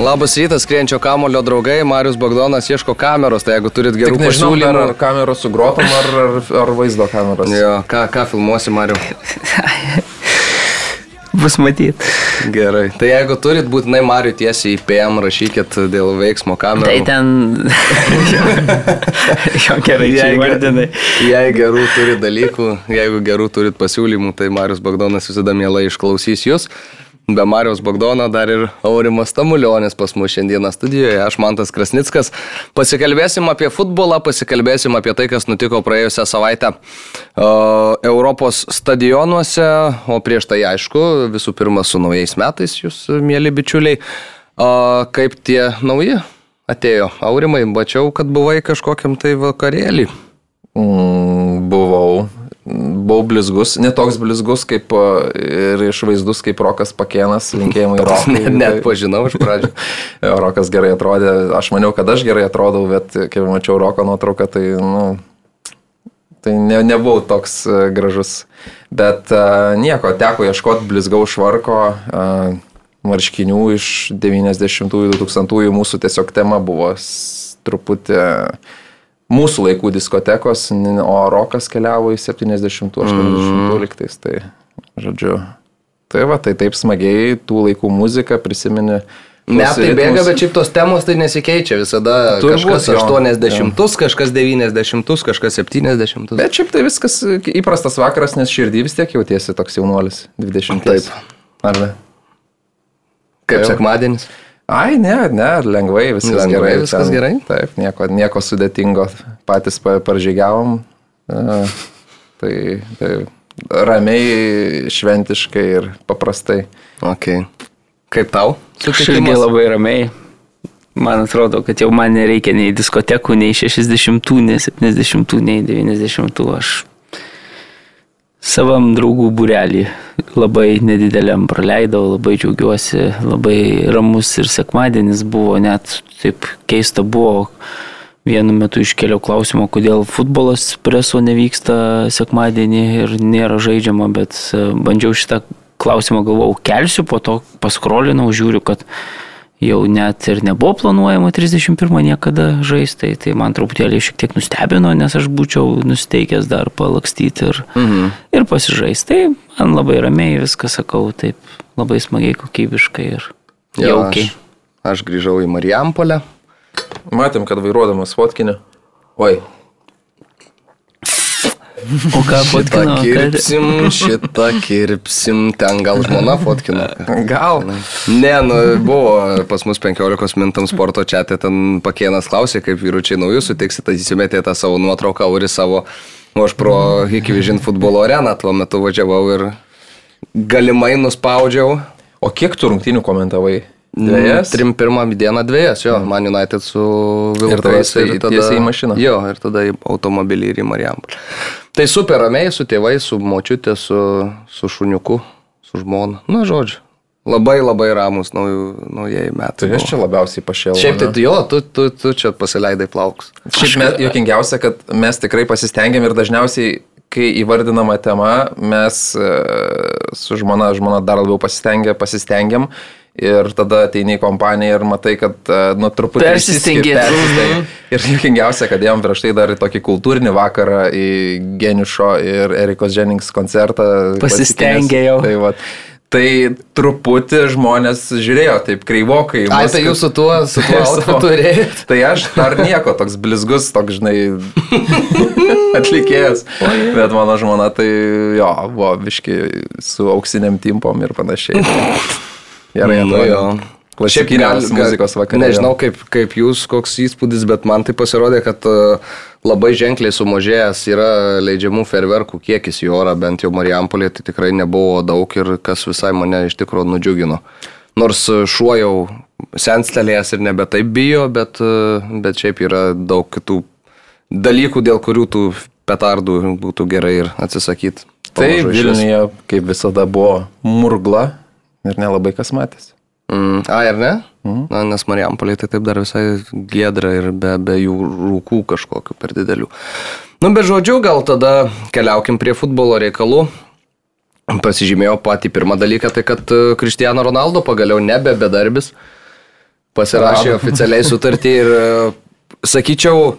Labas rytas, skrienčio kamulio draugai, Marius Bagdonas ieško kameros, tai jeigu turit gerų nežinau, ar, pasiūlymų. ar kameros su grotom, ar, ar, ar vaizdo kameros. Jo, ką, ką filmuosi, Mariu? Bus matyti. Gerai. Tai jeigu turit būtinai Mariu tiesiai į PM, rašykit dėl veiksmo kamerų. Tai ten. jo gerai, Jei, įvardinai. jei gerų turit dalykų, jeigu gerų turit pasiūlymų, tai Marius Bagdonas visada mielai išklausys jūs. Be Marijos Bagdono dar ir Aurimas Tamulionis pas mus šiandieną studijoje, aš Mantas Krasnickas. Pasikalbėsim apie futbolą, pasikalbėsim apie tai, kas nutiko praėjusią savaitę uh, Europos stadionuose, o prieš tai aišku, visų pirma su naujais metais jūs, mėly bičiuliai, uh, kaip tie nauji atėjo. Aurimai, mačiau, kad buvai kažkokiam tai vakarėlį. Mm, buvau. Buvau blizgus, netoks blizgus kaip ir išvaizdus kaip Rokas Pakėnas, linkėjimai Rokui. Net, net pažinau iš pradžių. Rokas gerai atrodė, aš maniau, kad aš gerai atrodau, bet kai mačiau Roko nuotrauką, tai, nu, tai ne, nebuvau toks a, gražus. Bet a, nieko, teko ieškoti blizgau švarko, a, marškinių iš 90-ųjų, 2000-ųjų, mūsų tiesiog tema buvo truputį mūsų laikų diskotekos, o rokas keliavo į 70-80 liktais. Tai, žodžiu, tai va, tai taip smagiai tų laikų muziką tuos Metai ritmus. bėga, bet šiaip tos temos tai nesikeičia. Visada Turbūt, kažkas jo, 80, kažkas 90, kažkas 70. Bet šiaip tai viskas įprastas vakaras, nes širdį vis tiek jautiesi toks jaunuolis, 20. Taip. Ar ne? kaip jau. sekmadienis. Ai, ne, ne, lengvai viskas Lengvai gerai. viskas ten- gerai? Taip, nieko, nieko sudėtingo. Patys pa- paržygiavom. e, Tai, tai ramiai, šventiškai ir paprastai. Okay. Kaip tau? Irgi labai ramiai. Man atrodo, kad jau man nereikia nei diskotekų, nei 60, nei 70, nei 90. Aš savam draugų būrelį labai nedideliam praleidau, labai džiaugiuosi, labai ramus ir sekmadienis buvo, net taip keista buvo. Vienu metu iškėliau klausimą, kodėl futbolas preso nevyksta sekmadienį ir nėra žaidžiama, bet bandžiau šitą klausimą galvojau, kelsiu, po to paskrolinau, žiūriu, kad jau net ir nebuvo planuojama 31 niekada žaisti, tai, tai man truputėlį šiek tiek nustebino, nes aš būčiau nusteikęs dar palakstyti ir, mhm. ir pasižaisti. Tai man labai ramiai viską sakau, taip labai smagiai, kokybiškai ir jaukiai. Aš, aš grįžau į Marijampolę. Matėm, kad vairuodamas fotkinį. Oi, O ką Šitą fotkino? kad- kirpsim, šitą kirpsim, ten gal žmona fotkina. gal. Ne, nu, buvo pas mus 15 mintam sporto čia, ten pakienas klausė, kaip vyručiai naujus sutiksit, tai įsimetė tą savo nuotrauką, uri savo, o aš pro Hikivižin futbolo areną tuo metu važiavau ir galimai nuspaudžiau. O kiek tu rungtinių komentavai? Dviejas? Trim pirmą dieną dviejas, jo, Man United su Ir tada į mašiną. Jo, ir tada į automobilį ir į Marijampolę. Tai super ramiai, su tėvais, su močiutė, su, su šuniuku, su žmona. Na, žodžiu. Labai labai ramus naujų, naujieji metai. Tai aš čia labiausiai pašėlau. Šiaip tai jo, tu, tu, tu čia pasileidai plaukus. Šiaip mes, jokingiausia, kad mes tikrai pasistengėm ir dažniausiai, kai įvardinama tema, mes e, su žmona, žmona dar labiau pasistengė, pasistengiam. Ir tada ateini į kompaniją ir matai, kad, e, nu, truputį... Išsiskir- persistengėt. Ir juokingiausia, kad jam prieš tai dar į tokį kultūrinį vakarą į Geniušo ir Erikos Jennings koncertą. Pasistengė jau. Tai, va, tai truputį žmonės žiūrėjo taip kreivokai. Ai, tai jūs su tuo, su tuo turėjot. Tai aš dar nieko, toks blizgus, toks, žinai, atlikėjas. Bet mano žmona tai jo, buvo viški su auksiniam timpom ir panašiai. Gerai, Nu, jo. Klasikinės gal- muzikos gal- vakarė. Nežinau, kaip, kaip jūs, koks įspūdis, bet man tai pasirodė, kad e, labai ženkliai sumažėjęs yra leidžiamų ferverkų kiekis į orą, bent jau Marijampolė, tai tikrai nebuvo daug ir kas visai mane iš tikrųjų nudžiugino. Nors e, šuo jau senstelėjęs ir nebe taip bijo, bet, e, bet šiaip yra daug kitų dalykų, dėl kurių tų petardų būtų gerai ir atsisakyti. Tai. Vilniuje, kaip visada, buvo murgla ir nelabai kas matėsi. Mm, a, ir ne? Mm. Na, nes Marijampolė tai taip dar visai giedra ir be, be jų rūkų kažkokiu per didelių. Nu, bet žodžiu, gal tada keliaukim prie futbolo reikalų. Pasižymėjau patį pirmą dalyką, tai kad Kristiano Ronaldo pagaliau nebe bedarbis. pasirašė oficialiai sutartį ir e, sakyčiau,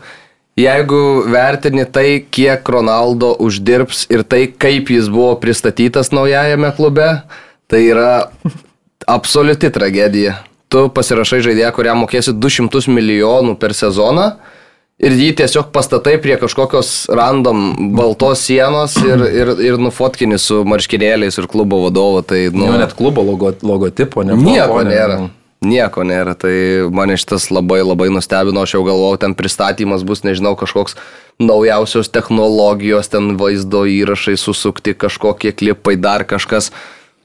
jeigu vertini tai, kiek Ronaldo uždirbs ir tai, kaip jis buvo pristatytas naujajame klube, tai yra absoliuti tragedija. Tu pasirašai žaidėją, kuriam mokėsi 200 milijonų per sezoną ir jį tiesiog pastatai prie kažkokios random baltos sienos ir, ir, ir nufotkini su marškinėliais ir klubo vadovu. Tai, Nu, nu, net klubo logo, logotipo nebuvo. Nieko nėra. Nieko nėra, tai mane šitas labai labai nustebino, aš jau galvojau, ten pristatymas bus, nežinau, kažkoks naujausios technologijos, ten vaizdo įrašai susukti, kažkokie klipai, dar kažkas.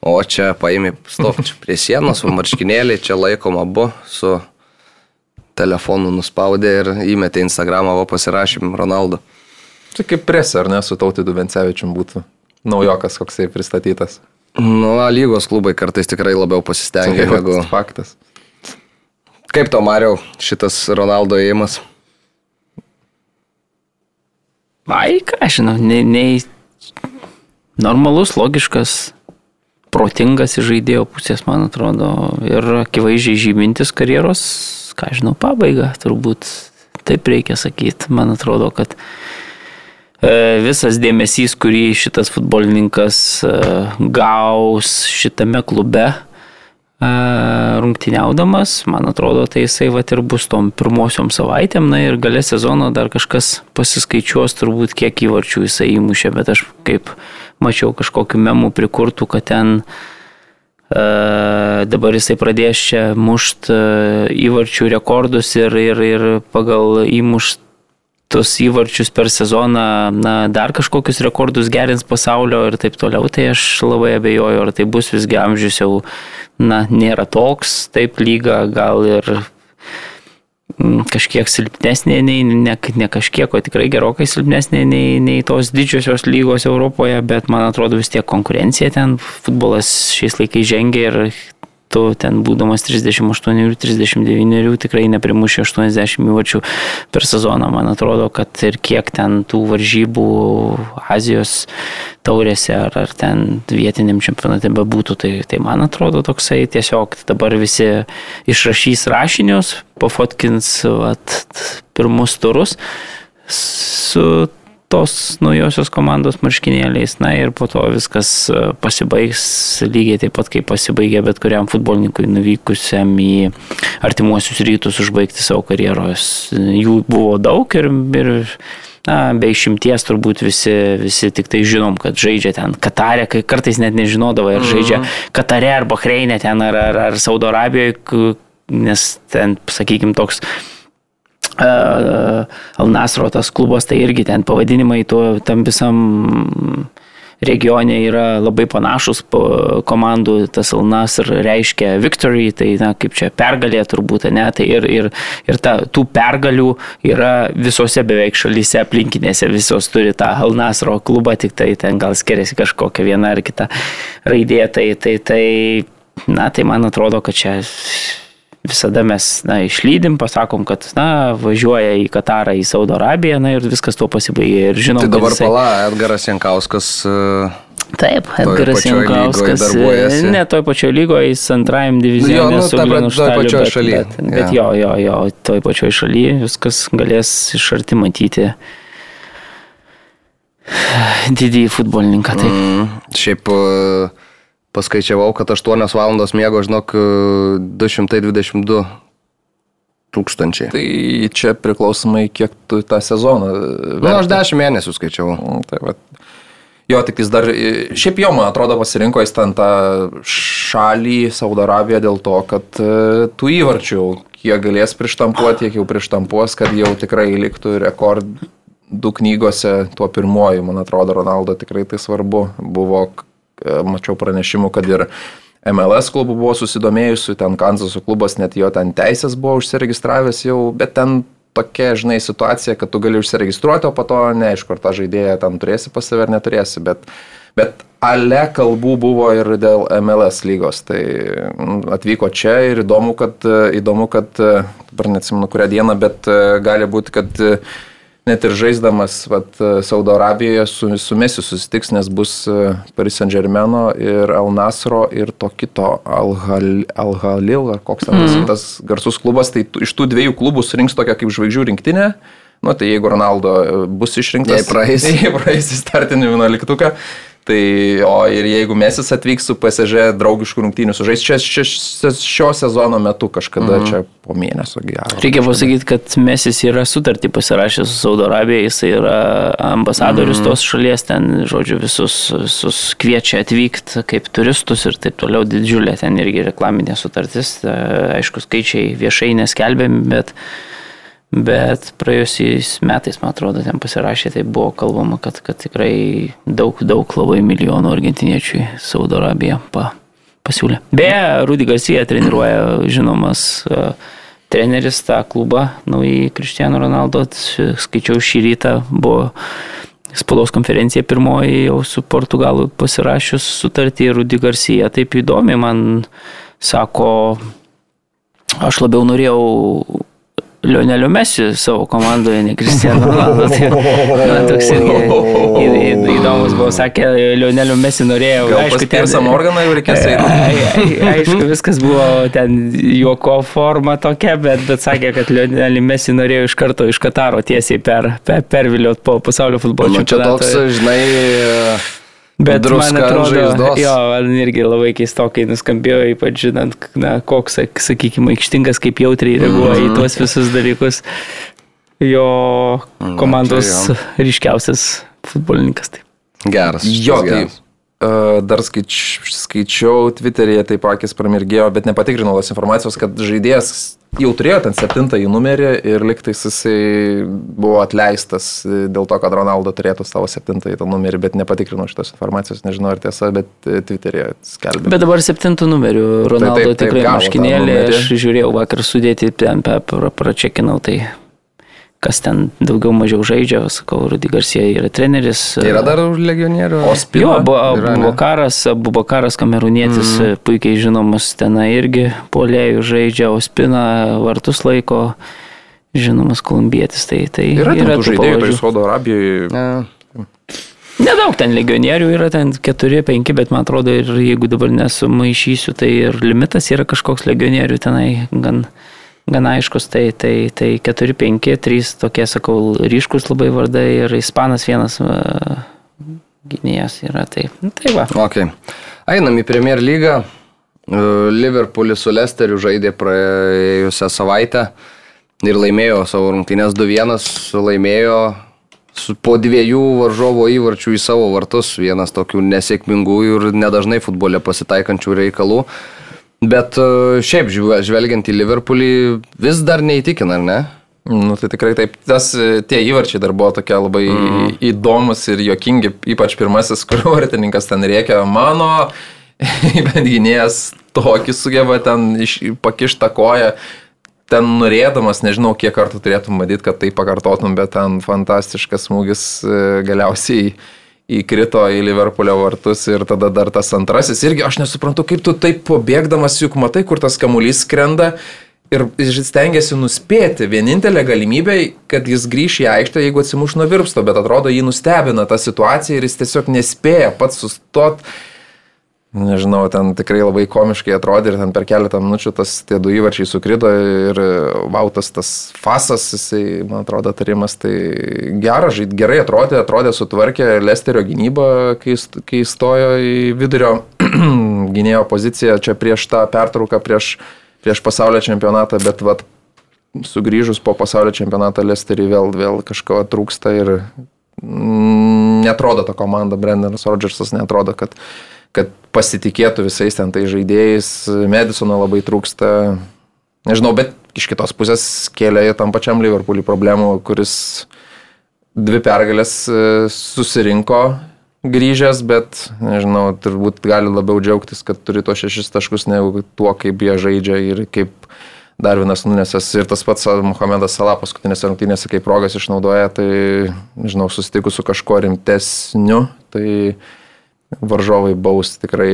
O čia paėmė, stok čia prie sienos, o marškinėliai čia laikom abu su telefonu nuspaudė ir įmetė Instagramą, o pasirašym Ronaldo. Čia kaip presė, ar ne, su tautidu Vencevičium būtų naujokas koksai pristatytas. Nu, A lygos klubai kartais tikrai labiau pasistengia Čia negu... faktas. Kaip to Mariau šitas Ronaldo įėjimas? Ai, ką aš žinau, nei, nei normalus, logiškas, protingas iš žaidėjo pusės, man atrodo, ir akivaizdžiai žymintis karjeros, ką žinau, pabaigą, turbūt taip reikia sakyti. Man atrodo, kad e, visas dėmesys, kurį šitas futbolininkas e, gaus šitame klube, rungtyniaudamas, man atrodo, tai jisai va ir bus tom pirmosiom savaitėm, na ir gale sezono dar kažkas pasiskaičiuos turbūt, kiek įvarčių jisai įmušė, bet aš kaip mačiau kažkokiu memu prikurtų, kad ten e, dabar jisai pradės čia mušt įvarčių rekordus ir, ir, ir pagal įmuštus įvarčius per sezoną, na, dar kažkokius rekordus gerins pasaulio ir taip toliau, tai aš labai abejoju, ar tai bus visgi amžius jau, na, nėra toks, taip lyga gal ir mm, kažkiek silpnesnė, nei, ne, ne kažkiek, o tikrai gerokai silpnesnė nei, nei tos didžiosios lygos Europoje, bet man atrodo vis tiek konkurencija ten, futbolas šiais laikais žengia ir tu ten būdamas 38 ir 39 tikrai neprimušė 80 įvarčių per sezoną. Man atrodo, kad ir kiek ten tų varžybų Azijos taurėse ar, ar ten vietiniam čempionate bebūtų, tai, tai man atrodo toksai tiesiog dabar visi išrašys rašinius, pafotkins vat, pirmus turus su tos naujosios komandos marškinėliais, na ir po to viskas e, pasibaigs lygiai taip pat, kaip pasibaigė bet kuriam futbolininkui nuvykusiam į artimuosius rytus užbaigti savo karjeros. Jų buvo daug ir, ir na, be išimties turbūt visi, visi tik tai žinom, kad žaidžia ten Katarė, kai kartais net nežinodavo, ar žaidžia Katarė ar Bahreinė ten ar, ar, ar Saudo Arabijoje, nes ten, sakykime, toks Alnasro tas klubas, tai irgi ten pavadinimai tuo, tam visam regione yra labai panašus po komandų, tas Alnasr reiškia victory, tai na, kaip čia pergalė turbūt, ne, tai ir, ir, ir ta, tų pergalių yra visose beveik šalyse aplinkinėse, visos turi tą Alnasro klubą, tik tai ten gal skiriasi kažkokia viena ar kita raidė, tai, tai, tai, na, tai man atrodo, kad čia visada mes na, išlydim, pasakom, kad na, važiuoja į Katarą, į Saudo Arabiją na, ir viskas tuo pasibaigė. Ir žinom, Tai dabar jisai- pala, Edgaras Jankauskas. e, Taip, Edgaras Jankauskas. darbuojasi. Ne toj pačioj lygoje, jis antrajam divizijone Jo, nu, ta Glinu toj pačioj bet, šaly, Bet, bet jo. jo, jo, toj pačioj šalyje viskas galės iš arti matyti didįjį futbolininką. Taip. Mm, šiaip e, paskaičiavau, kad 8 valandos miego, žinok, e, 222 tūkstančiai. Tai čia priklausomai, kiek tu tą sezoną. Na, nu, aš 10 mėnesių skaičiavau. Mm, Tai va. Jo, tik jis dar, e, šiaip jo, man atrodo, pasirinko jis ten tą šalį, Saudo Arabiją, dėl to, kad e, tų įvarčių, kiek galės prištampuoti, tiek jau prištampuos, kad jau tikrai liktų rekordų knygose tuo pirmoju, man atrodo, Ronaldo tikrai tai svarbu. Buvo, e, mačiau pranešimų, kad ir MLS klubų buvo susidomėjusių, ten Kanzaso klubas net jo ten teisės buvo užsiregistravęs jau, bet ten tokia, žinai, situacija, kad tu gali užsiregistruoti, o po to neaišku, ar tą žaidėją ten turėsi pas save ar neturėsi, bet, bet ale kalbų buvo ir dėl MLS lygos. Tai mm, atvyko čia ir įdomu, kad, e, įdomu, kad e, dabar neatsimenu kurią dieną, bet e, gali būti, kad e, net ir žaisdamas vat, Saudo Arabijoje su, su Mesiu susitiks, nes bus e, Paris Saint Germaino ir Al Nasro ir to kito Al Halil, ar koks ten mm. tas garsus klubas, tai iš tų dviejų klubų surinks tokią kaip žvaigždžių rinktinę. Nu, tai jeigu Ronaldo e, bus išrinktas, jei praeis, jei praeis į startinį vienuoliktuką, Tai, o ir jeigu Mesis atvyks su PSG draugiškų rungtynių sužais, čia, čia šio sezono metu kažkada, mhm. čia po mėnesio gero. Reikia pasakyti, kad Mesis yra sutartį pasirašęs su Saudo Arabija, jis yra ambasadorius mhm. tos šalies, ten, žodžiu, visus, visus kviečia atvykti kaip turistus ir taip toliau, didžiulė ten irgi reklaminė sutartis, aišku, skaičiai viešai neskelbiami, bet Bet praėjusiais metais, man atrodo, ten pasirašė, tai buvo kalbama, kad, kad tikrai daug, daug labai milijonų argentiniečių Saudo Arabija pa, pasiūlė. Beje, Rudy Garcia treniruoja žinomas uh, treneris tą klubą, naujai Cristiano Ronaldo, skaičiau šį rytą, buvo spaudos konferencija pirmoji jau su Portugalu pasirašius sutartį Rudy Garcia. Taip įdomi, man sako, aš labiau norėjau Lionelio Messi savo komandoje, ne Cristiano Ronaldo. Tai man toks irgi įdomus buvo, sakė, Lionelio Messi norėjo. Gal aišku, ten Morganą jau reikės eiti. Aišku, viskas buvo ten juoko forma tokia, bet, bet sakė, kad Lionelį Messi norėjo iš karto iš Kataro tiesiai per, per, perviliot po pasaulio futbolo čempionatą. Čia toks, žinai, Bet Druska man atrodo, žaizdos. jo, man irgi labai keistokai nuskambėjo, ypač žinant, na, koks, sakykime, aikštingas, kaip jautriai reaguoja mm -hmm. į mhm. tuos visus dalykus. Jo komandos mm, tai ryškiausias futbolininkas. Tai. Geras. Jo, tai geras. Dar skaič, skaičiau Twitter'yje, taip akis pramirgėjo, bet nepatikrinau tos informacijos, kad žaidėjas jau turėjo ten septintąjį numerį ir liktais jisai buvo atleistas dėl to, kad Ronaldo turėtų savo septintąjį numerį, bet nepatikrinau šitos informacijos, nežinau ar tiesa, bet Twitter'e skelbė. Bet dabar septintų numerių Ronaldo taip, taip, taip, tikrai maškinėlė, aš žiūrėjau vakar sudėti, ten pračekinau tai kas ten daugiau mažiau žaidžia, sakau, Rudy Garcia yra treneris. Tai yra dar legionierių. O Spino. Jo, buvo karas, buvo karas kamerūnietis, mm. puikiai žinomas tenai irgi polėjų žaidžia, o Spina vartus laiko, žinomas kolumbietis. Tai, tai yra, yra tų žaidėjų, tai Saudo Arabijoje. Ja. Nedaug ten legionierių yra, ten 4-5, bet man atrodo, ir jeigu dabar nesumaišysiu, tai ir limitas yra kažkoks legionierių tenai gan gana aiškus, tai, tai, tai 4, 5, 3 tokie, sakau, ryškus labai vardai ir ispanas vienas uh, gynėjas yra. Tai, nu, tai va. Okay. Einam į Premier lygą. Liverpoolis su Lesteriu žaidė praėjusią savaitę ir laimėjo savo rungtynės 2-1, laimėjo po dviejų varžovo įvarčių į savo vartus, vienas tokių nesėkmingų ir nedažnai futbole pasitaikančių reikalų. Bet e, šiaip žvelgiant į Liverpoolį vis dar neįtikina, ar ne? Nu, tai tikrai taip, tas, e, tie įvarčiai dar buvo tokie labai mm. įdomus ir jokingi, ypač pirmasis, kur vartininkas ten reikia mano, bet gynėjas tokį sugeba ten iš, pakištą koją, ten norėdamas, nežinau, kiek kartų turėtum matyti, kad tai pakartotum, bet ten fantastiškas smūgis e, galiausiai įkrito į Liverpoolio vartus ir tada dar tas antrasis. Irgi aš nesuprantu, kaip tu taip pabėgdamas, juk matai, kur tas kamuolys skrenda. Ir stengiasi nuspėti. Vienintelė galimybė, kad jis grįš į aikštę, jeigu atsimuš nuo virpsto, bet atrodo jį nustebina ta situacija ir jis tiesiog nespėja pats sustot Nežinau, ten tikrai labai komiškai atrodė ir ten per keletą minučių tas tie du įvarčiai sukrido ir Vautas tas fasas, jisai, man atrodo, tarimas, tai geras, gerai atrodė, atrodė sutvarkė Lesterio gynybą, kai, kai stojo į vidurio gynėjo poziciją čia prieš tą pertrauką, prieš, prieš pasaulio čempionatą, bet vat, sugrįžus po pasaulio čempionatą Lesterį vėl, vėl kažko trūksta ir mm, netrodo ta komanda, Brendanas Rodžersas netrodo, kad kad pasitikėtų visais ten tai žaidėjais. Medisono labai trūksta. Nežinau, bet iš kitos pusės kėlė tam pačiam Liverpoolį problemų, kuris dvi pergalės e, susirinko grįžęs, bet, nežinau, turbūt gali labiau džiaugtis, kad turi to šešis taškus, negu tuo, kaip jie žaidžia ir kaip Darvinas Nunesas ir tas pats Mohamedas Salah paskutinėse rungtynėse, kaip progas išnaudoja, tai, nežinau, susitikus su kažkuo rimtesniu, tai varžovai baus tikrai.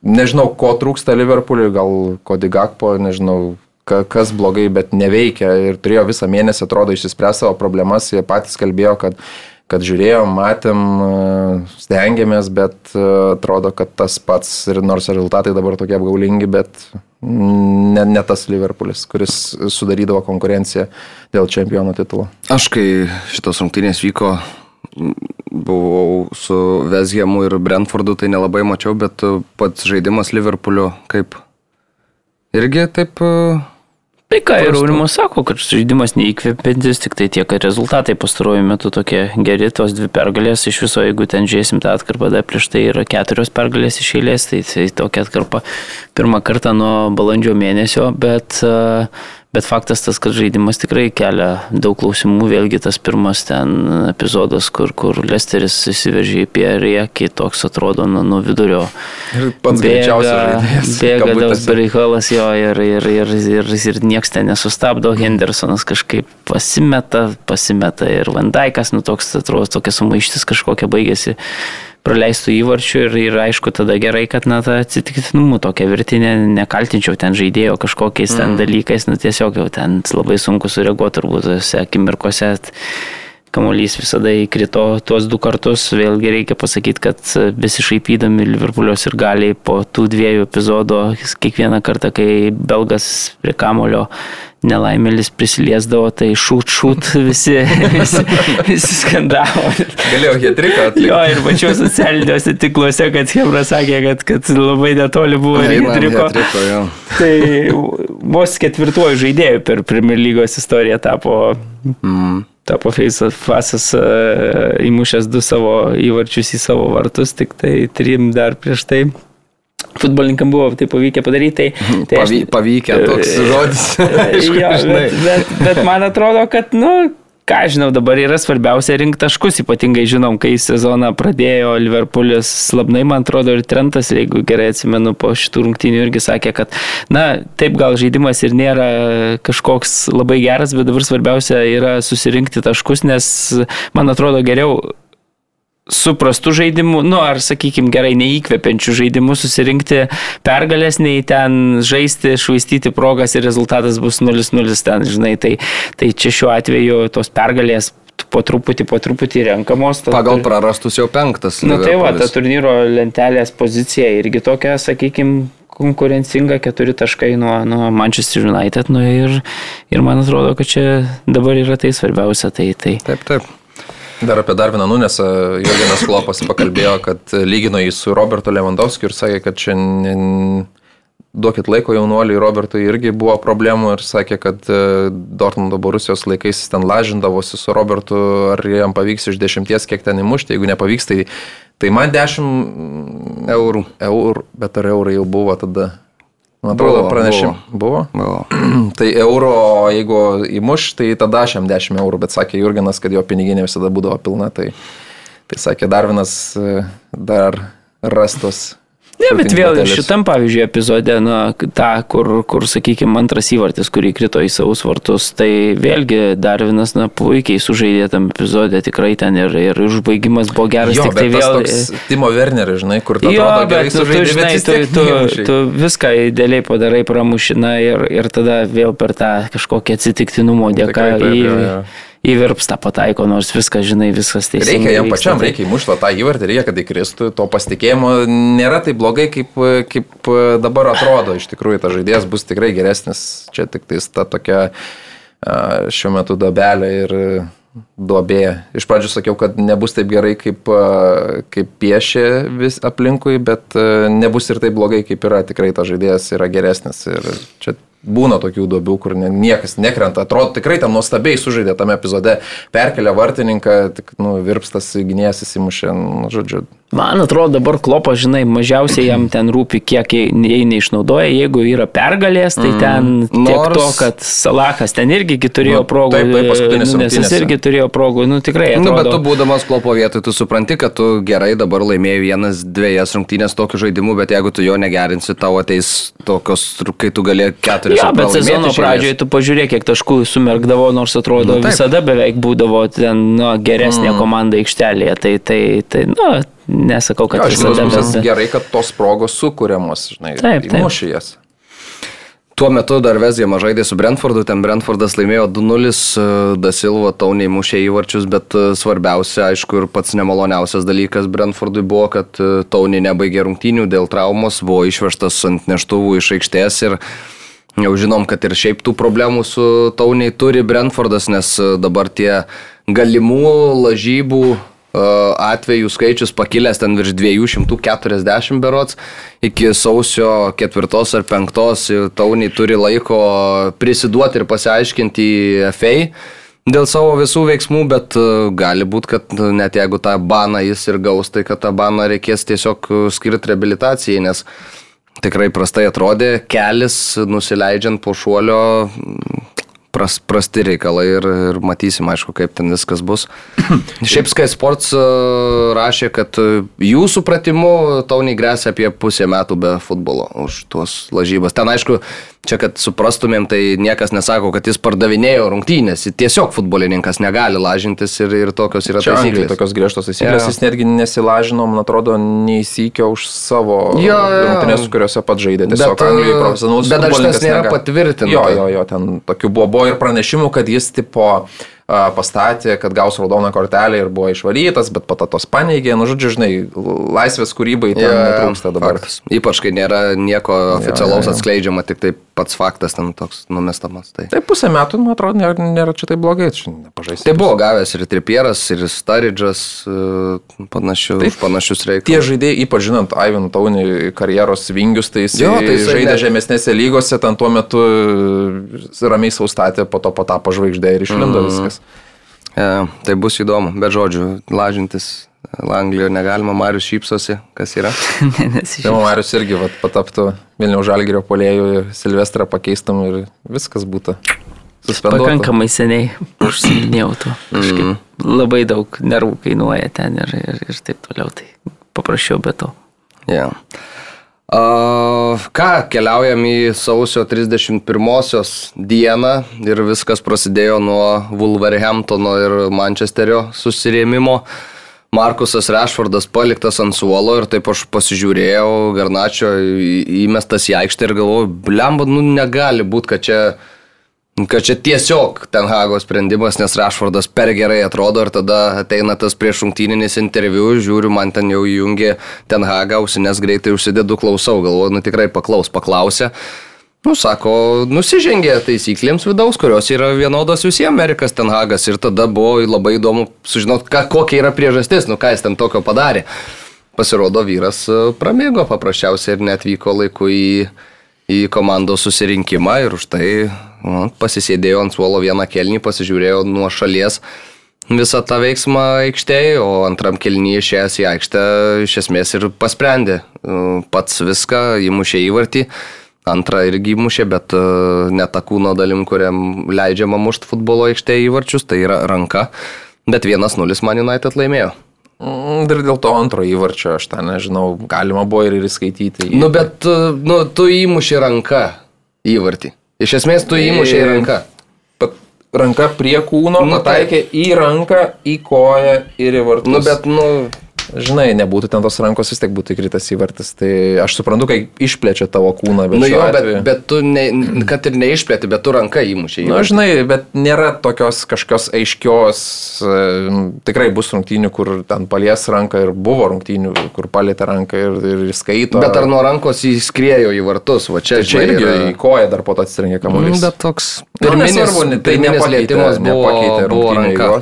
Nežinau, ko trūksta Liverpooliui, gal Kodi Gakpo, nežinau, ka- kas blogai, bet neveikia ir turėjo visą mėnesį, atrodo, išsispręs savo problemas, jie patys kalbėjo, kad kad žiūrėjom, matėm, e, stengiamės, bet e, atrodo, kad tas pats ir nors rezultatai dabar tokie apgaulingi, bet ne, ne tas Liverpoolis, kuris sudarydavo konkurenciją dėl čempionų titulo. Aš kai šitos rungtynės vyko, buvau su Vezhemu ir Brentfordu, tai nelabai mačiau, bet e, pats žaidimas Liverpoolio kaip irgi taip e, Tai ką ir. Aurimas sako, kad žaidimas neįkvepiantis, tik tai tiek, kad rezultatai pastaruoju metu tokie geri, tos dvi pergalės iš viso, jeigu ten žiūrėsim tą atkarpą, dar prieš tai yra keturios pergalės iš eilės, tai, tai tokia atkarpa pirmą kartą nuo balandžio mėnesio, bet, e, bet faktas tas, kad žaidimas tikrai kelia daug klausimų, vėlgi tas pirmas ten epizodas, kur, kur Lesteris įsiveržė į pierį, toks atrodo nuo, nuo vidurio. Ir pats greičiausias. Bėga kabutėse. bereikalas jo ir, ir, ir, ir, ir nieks ten nesustabdo. Hendersonas kažkaip pasimeta, pasimeta ir Vandaikas, nu toks atrodo, tokia sumaištis kažkokia baigėsi praleistų įvarčių ir, ir aišku tada gerai, kad na tą atsitiktinumų tokia virtinė, nekaltinčiau ten žaidėjo kažkokiais ten dalykais, nu tiesiog jau ten labai sunku sureaguoti turbūt tose akimirkose. Kamuolys visada įkrito tuos du kartus, vėlgi reikia pasakyti, kad besišaipydami Liverpoolios ir galiai po tų dviejų epizodų, kiekvieną kartą, kai belgas prie kamulio nelaimėlis prisiliesdavo, tai šūt, šūt visi, visi, visi skandavo. Galėjau hetriką atlikti. Jo, ir pačiu socialiniuose tikluose, kad Hebra sakė, kad, kad labai netoli buvo Hendriko. hat-triko, jo. Tai vos ketvirtuoju žaidėju per Premier lygos istoriją tapo, Mm. Tapo Fasas įmušęs du savo įvarčius į savo vartus, tik tai trim dar prieš tai. Futbolininkam buvo tai pavykę padaryti. Tai, tai Pavy, pavykę toks žodis. Aišku, jo, bet, bet, bet man atrodo, kad, nu, ką žinau, dabar yra svarbiausia rinkti taškus, ypatingai žinom, kai sezoną pradėjo Liverpoolis slabnai, man atrodo, ir Trentas, jeigu gerai atsimenu, po šitų rungtynių irgi sakė, kad, na, taip gal žaidimas ir nėra kažkoks labai geras, bet dabar svarbiausia yra susirinkti taškus, nes, man atrodo, geriau suprastų žaidimų, nu ar sakykime gerai, neįkvepiančių žaidimų susirinkti pergalės, nei ten žaisti, švaistyti progas ir rezultatas bus 0-0 ten, žinai, tai, tai čia šiuo atveju tos pergalės po truputį, po truputį renkamos. ta- Pagal prarastus jau penktas. Na tai va, ta turnyro lentelės pozicija irgi tokia, sakykime, konkurencinga, keturi taškai nuo, nuo Manchester United. Nu, ir, ir man atrodo, kad čia dabar yra tai svarbiausia. Tai, tai. Taip, taip. Dar apie Darviną Nunesą Jurgenas Klopas pakalbėjo, kad lygino jį su Robertu Lewandowskiu ir sakė, kad čia duokit laiko jaunuoliui, Robertui irgi buvo problemų ir sakė, kad e, Dortmundo Borusijos laikais ten lažindavosi su Robertu, ar jam pavyks iš dešimties kiek ten įmušti, jeigu nepavyks, tai, tai man dešimt Eurų. eurų, bet ar eurai jau buvo tada? Atrodo, Buvo, pranešim. Buvo? Buvo. Tai euro, jeigu įmuš, tai tada aš jam 10 eurų, bet sakė Jurgenas, kad jo piniginė visada būdavo pilna, tai, tai sakė Darvinas e, dar rastos. Ne, bet vėl šitą. šitam, pavyzdžiui, epizode, na, tą, kur, kur sakykime, antras įvartis, kurį krito į savus vartus, tai vėlgi Darvinas, na, puikiai sužaidė tam epizode, tikrai ten ir, ir užbaigimas buvo geras, Jo, tik tai vėl... Timo Werneris, žinai, kur tu Jo, atrodo gerai nu, tu, sužaidė, žinai, bet vis tu, tu, neįmušei. tu viską idealiai padarai pramušina ir, ir tada vėl per tą kažkokį atsitiktinumo dėka Tikrai taip, į, jo, jo. Įvirpsta pataiko, nors viskas, žinai, viskas teisingai. Reikia jam pačiam, Tai- reikia įmušti tą įvartį, reikia, kad įkristų, to pasitikėjimo nėra taip blogai, kaip, kaip dabar atrodo. Iš tikrųjų, tas žaidėjas bus tikrai geresnis. Čia tik tais ta tokia šiuo metu dobelė ir duobė. Iš pradžių sakiau, kad nebus taip gerai, kaip, kaip piešė vis aplinkui, bet nebus ir taip blogai, kaip yra. Tikrai tas žaidėjas yra geresnis. Ir čia būna tokių duobių, kur ne- niekas nekrenta. Atrodo, tikrai tam nuostabiai sužaidė tame epizode. Perkelia vartininką, tik, nu, virpstas gynėjas įsimušė, nu, žodžiu. Man atrodo, dabar klopas, žinai, mažiausiai jam ten rūpi, kiek jie neišnaudoja. Jeigu yra pergalės, tai ten mm, tiek nors- to, kad Salahas ten irgi gi turėjo Nu, progų. taip, taip, paskutinėse Nunesas rungtynėse. irgi turėjo progų. Nu, tikrai. Nu, bet Atrodo, tu būdamas klopo vietoj, tu supranti, kad tu gerai dabar laimėjai vienas, dviejas rungtynės tokiu žaidimu, bet jeigu tu jo negerinsi, tau ateis tokios, kai tu gali keturis. Jo, bet sezono pradžioje tu pažiūrėk, kiek taškų sumerkdavo, nors atrodo Nu, taip. visada beveik būdavo ten nu, geresnė mm. komanda aikštelėje. Tai, tai, tai nu, nesakau, kad Jo, visada. Bet, gerai, kad tos progos sukūriamos, žinai, Taip, taip. įmušė jas. Tuo metu dar Vezgėma žaidė su Brentfordu, ten Brentfordas laimėjo 2-0, Dasilva tauniai mušė įvarčius, bet e, svarbiausia, aišku, ir pats nemaloniausias dalykas Brentfordui buvo, kad e, tauniai nebaigė rungtynių dėl traumos, buvo išvežtas ant neštuvų iš aikštės ir jau žinom, kad ir šiaip tų problemų su tauniai turi Brentfordas, nes e, dabar tie galimų lažybų atvejų skaičius pakilęs ten virš 240 berots. Iki sausio ketvirtos ar penktos tauniai turi laiko prisiduoti ir pasiaiškinti FA dėl savo visų veiksmų, bet gali būti, kad net jeigu tą baną jis ir gaus, tai kad tą baną reikės tiesiog skirti rehabilitacijai, nes tikrai prastai atrodė, kelis nusileidžiant po šuolio pras, prasti reikalai ir, ir matysim, aišku, kaip ten viskas bus. Šiaip Sky Sports e, rašė, kad e, jų supratimu Tauniai grėsia apie pusę metų be futbolo už tuos lažybas. Ten, aišku, Čia, kad suprastumėm, tai niekas nesako, kad jis pardavinėjo rungtynės. Tiesiog futbolininkas negali lažintis ir, ir tokios yra Čia taisyklės. Anglijai tokios griežtos taisyklės. Jis netgi nesilažino, man atrodo, neįsikio už savo jo, jo. rungtynės, kuriuose pat žaidė. Tiesiog bet, Anglijai profesionalus. Bet dar šitas nėra patvirtinta. Jo, jo, jo, ten tokių buvo, buvo ir pranešimų, kad jis tipo pastatė, kad gaus raudoną kortelę ir buvo išvarytas, bet patatos paneigė. Nu, žodžiu, žinai, laisvės kūrybai ten yeah, netrūksta dabar. Faktas. Ypač, kai nėra nieko oficialaus yeah, yeah. atskleidžiama, tik tai pats faktas ten toks numestamas. Tai, tai pusę metų, man atrodo, nėra, nėra čia taip blogai, čia nepažaisti. Tai buvo gavęs ir Tripieras, ir Staridžas, e, panašiu, Taip, panašius reikalus. Tie žaidėjai, ypač žinant Ivan Taunį karjeros vingius, tai jis jo, tai žaidė ne... žemesnėse lygose, ten tuo metu ramiai saustatė, po to patapo žvaigždė ir išlindo mm. viskas. Ja, tai bus įdomu, bet žodžiu, lažintis Anglijoje negalima, Marius šypsosi, kas yra. tai Marius irgi vat, pataptų Vilniaus žalgerio polėjų ir Silvestrą pakeistam ir viskas būtų. Suspenduotų. Pakankamai seniai užsiminėjau to. Mm. Labai daug nervų kainuoja ten ir, ir, ir taip toliau. Tai paprašiau be to. Yeah. Ką, keliaujam į sausio 31 dieną ir viskas prasidėjo nuo Wolverhamptono ir Mančesterio susirėmimo. Markusas Rešfordas paliktas ant suolo ir taip aš pasižiūrėjau, Garnačio įmestas į aikštę ir galvoju, blemba, nu negali būti, kad čia kad čia tiesiog Ten Hago sprendimas, nes Rašfordas per gerai atrodo ir tada ateina tas priešrungtyninis interviu, žiūriu, man ten jau įjungė Ten Hagą, ausinės greitai užsidedu, klausau, galvoju, nu tikrai paklaus, paklausė. Nu, sako, nusižengė taisyklėms vidaus, kurios yra vienodos visiems Amerikas Ten Hagas ir tada buvo labai įdomu sužinoti, kokia yra priežastis, nu ką jis ten tokio padarė. Pasirodo, vyras e, pramėgo paprasčiausiai ir netvyko laiku į, į komandos susirinkimą ir už tai nu, pasisėdėjo ant suolo vieną kelnį, pasižiūrėjo nuo šalies visą tą veiksmą aikštėje, o antram kelnyje išėjęs į aikštę iš esmės ir pasprendė. Nu, pats viską įmušė įvartį, antrą irgi įmušė, bet e, ne tą kūno dalim, kuriam leidžiama mušti futbolo aikštėje įvarčius, tai yra ranka. Bet 1-0 Man United laimėjo. Mm, ir dėl to antro įvarčio, aš tą nežinau, galima buvo ir įskaityti. Nu, bet e, nu, tu įmuši ranką įvartį. Iš esmės tu įmušė į ranką. Ranka prie kūno, nu, pataikė į ranką, į koją ir į vartus. Nu, bet, nu, žinai, nebūtų ten tos rankos, vis tiek būtų įkritas į vartus. Tai aš suprantu, kai išplečia tavo kūną, bet... Nu jo, bet, atveju... bet tu, ne, kad ir neišplėti, bet tu ranką įmušiai. Na, nu, žinai, bet nėra tokios kažkokios aiškios, e, tikrai bus rungtynių, kur ten palies ranką ir buvo rungtynių, kur palėtė ranką ir, ir skaito. Bet ar nuo rankos įskriejo į vartus, va čia, tai čia irgi yra... į koją dar po to atsirinkė kamuolys. Mm, bet toks... Pirminis, nu, nesvarbu, tai nepalėtimas buvo, nepakeitė buvo ranka.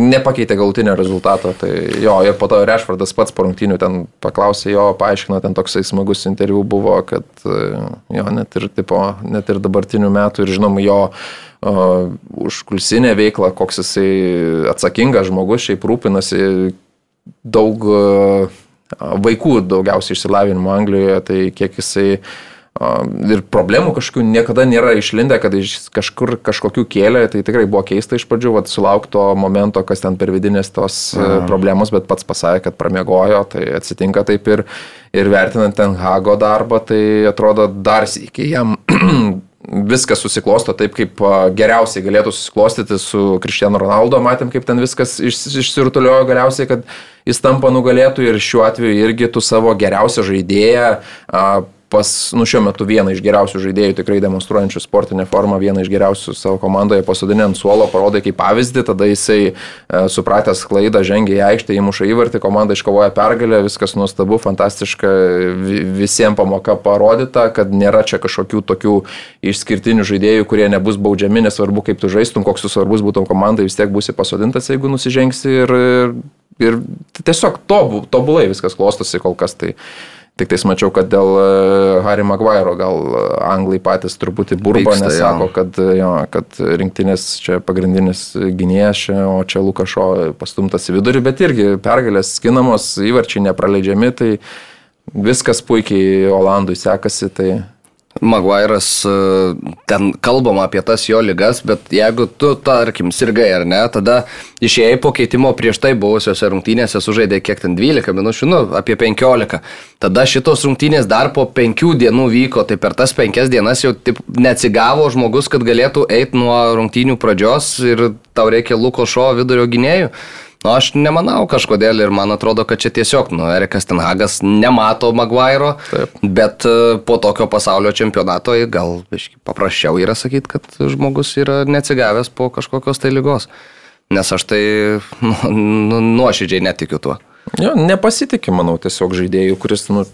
Nepakeitė galutinio rezultato. Tai jo, ir po to Rešvardas pats po rungtynių ten paklausė jo, paaiškino, ten toksai smagus interviu buvo, kad jo, net ir, tipo, net ir dabartinių metų ir žinom jo uh, užkulsinę veiklą, koks jisai atsakingas žmogus, šiaip rūpinasi daug uh, vaikų daugiausiai išsilavinimo Anglijoje, tai kiek jisai uh, ir problemų kažkokių niekada nėra išlindę, kad iš kažkur kažkokių kėlė, tai tikrai buvo keista iš pradžių, vat, sulaukti to momento, kas ten per vidinės tos e, Aha. problemos, bet pats pasakė, kad pramiegojo, tai atsitinka taip ir, ir vertinant ten Hago darbą, tai atrodo dar iki jam viskas susiklosto taip, kaip geriausiai galėtų susiklostyti su Cristiano Ronaldo. Matėm, kaip ten viskas išsirutuliojo galiausiai, kad jis tampa nugalėtų ir šiuo atveju irgi tu savo geriausią žaidėją pas, nu šiuo metu vieną iš geriausių žaidėjų, tikrai demonstruojančių sportinę formą, vieną iš geriausių savo komandoje pasodinę ant suolo, parodė kaip pavyzdį, tada jisai e, supratęs klaidą, žengė į aikštę, įmuša įvartį, komanda iškovoja pergalę, viskas nuostabu, fantastiška, visiems pamoka parodyta, kad nėra čia kažkokių tokių išskirtinių žaidėjų, kurie nebus baudžiami, nesvarbu kaip tu žaistum, koks tu svarbus būtum komandai, vis tiek būsi pasodintas, jeigu nusižengsi ir, ir tiesiog tobulai viskas klostosi kol kas. Tai, Tik tais mačiau, kad dėl e, Harry Maguire gal e, anglai patys truputį burba, nes sako, kad, e, jo, kad rinktinės čia pagrindinis gynėjas, o čia Lukašo pastumtas į vidurį, bet irgi pergalės skinamos, įvarčiai nepraleidžiami, tai viskas puikiai Olandui sekasi. Tai Maguire'as, e, ten kalbama apie tas jo lygas, bet jeigu tu, tarkim, sirgai ar ne, tada išėjai po keitimo prieš tai buvusiose rungtynėse sužaidė kiek ten 12 minučių, nu, apie 15. Tada šitos rungtynės dar po 5 dienų vyko, tai per tas 5 dienas jau taip, neatsigavo žmogus, kad galėtų eiti nuo rungtynių pradžios ir tau reikia Luko Šo vidurio gynėjų. Nu, aš nemanau kažkodėl ir man atrodo, kad čia tiesiog, nu, Erikas Tenhagas nemato Maguiro, Taip. bet e, po tokio pasaulio čempionato gal biškai paprasčiau yra sakyti, kad žmogus yra neatsigavęs po kažkokios tai lygos. Nes aš tai nu, nu, nuoširdžiai netikiu tuo. Jo, nepasitikė, manau, tiesiog žaidėjų, kuris nu,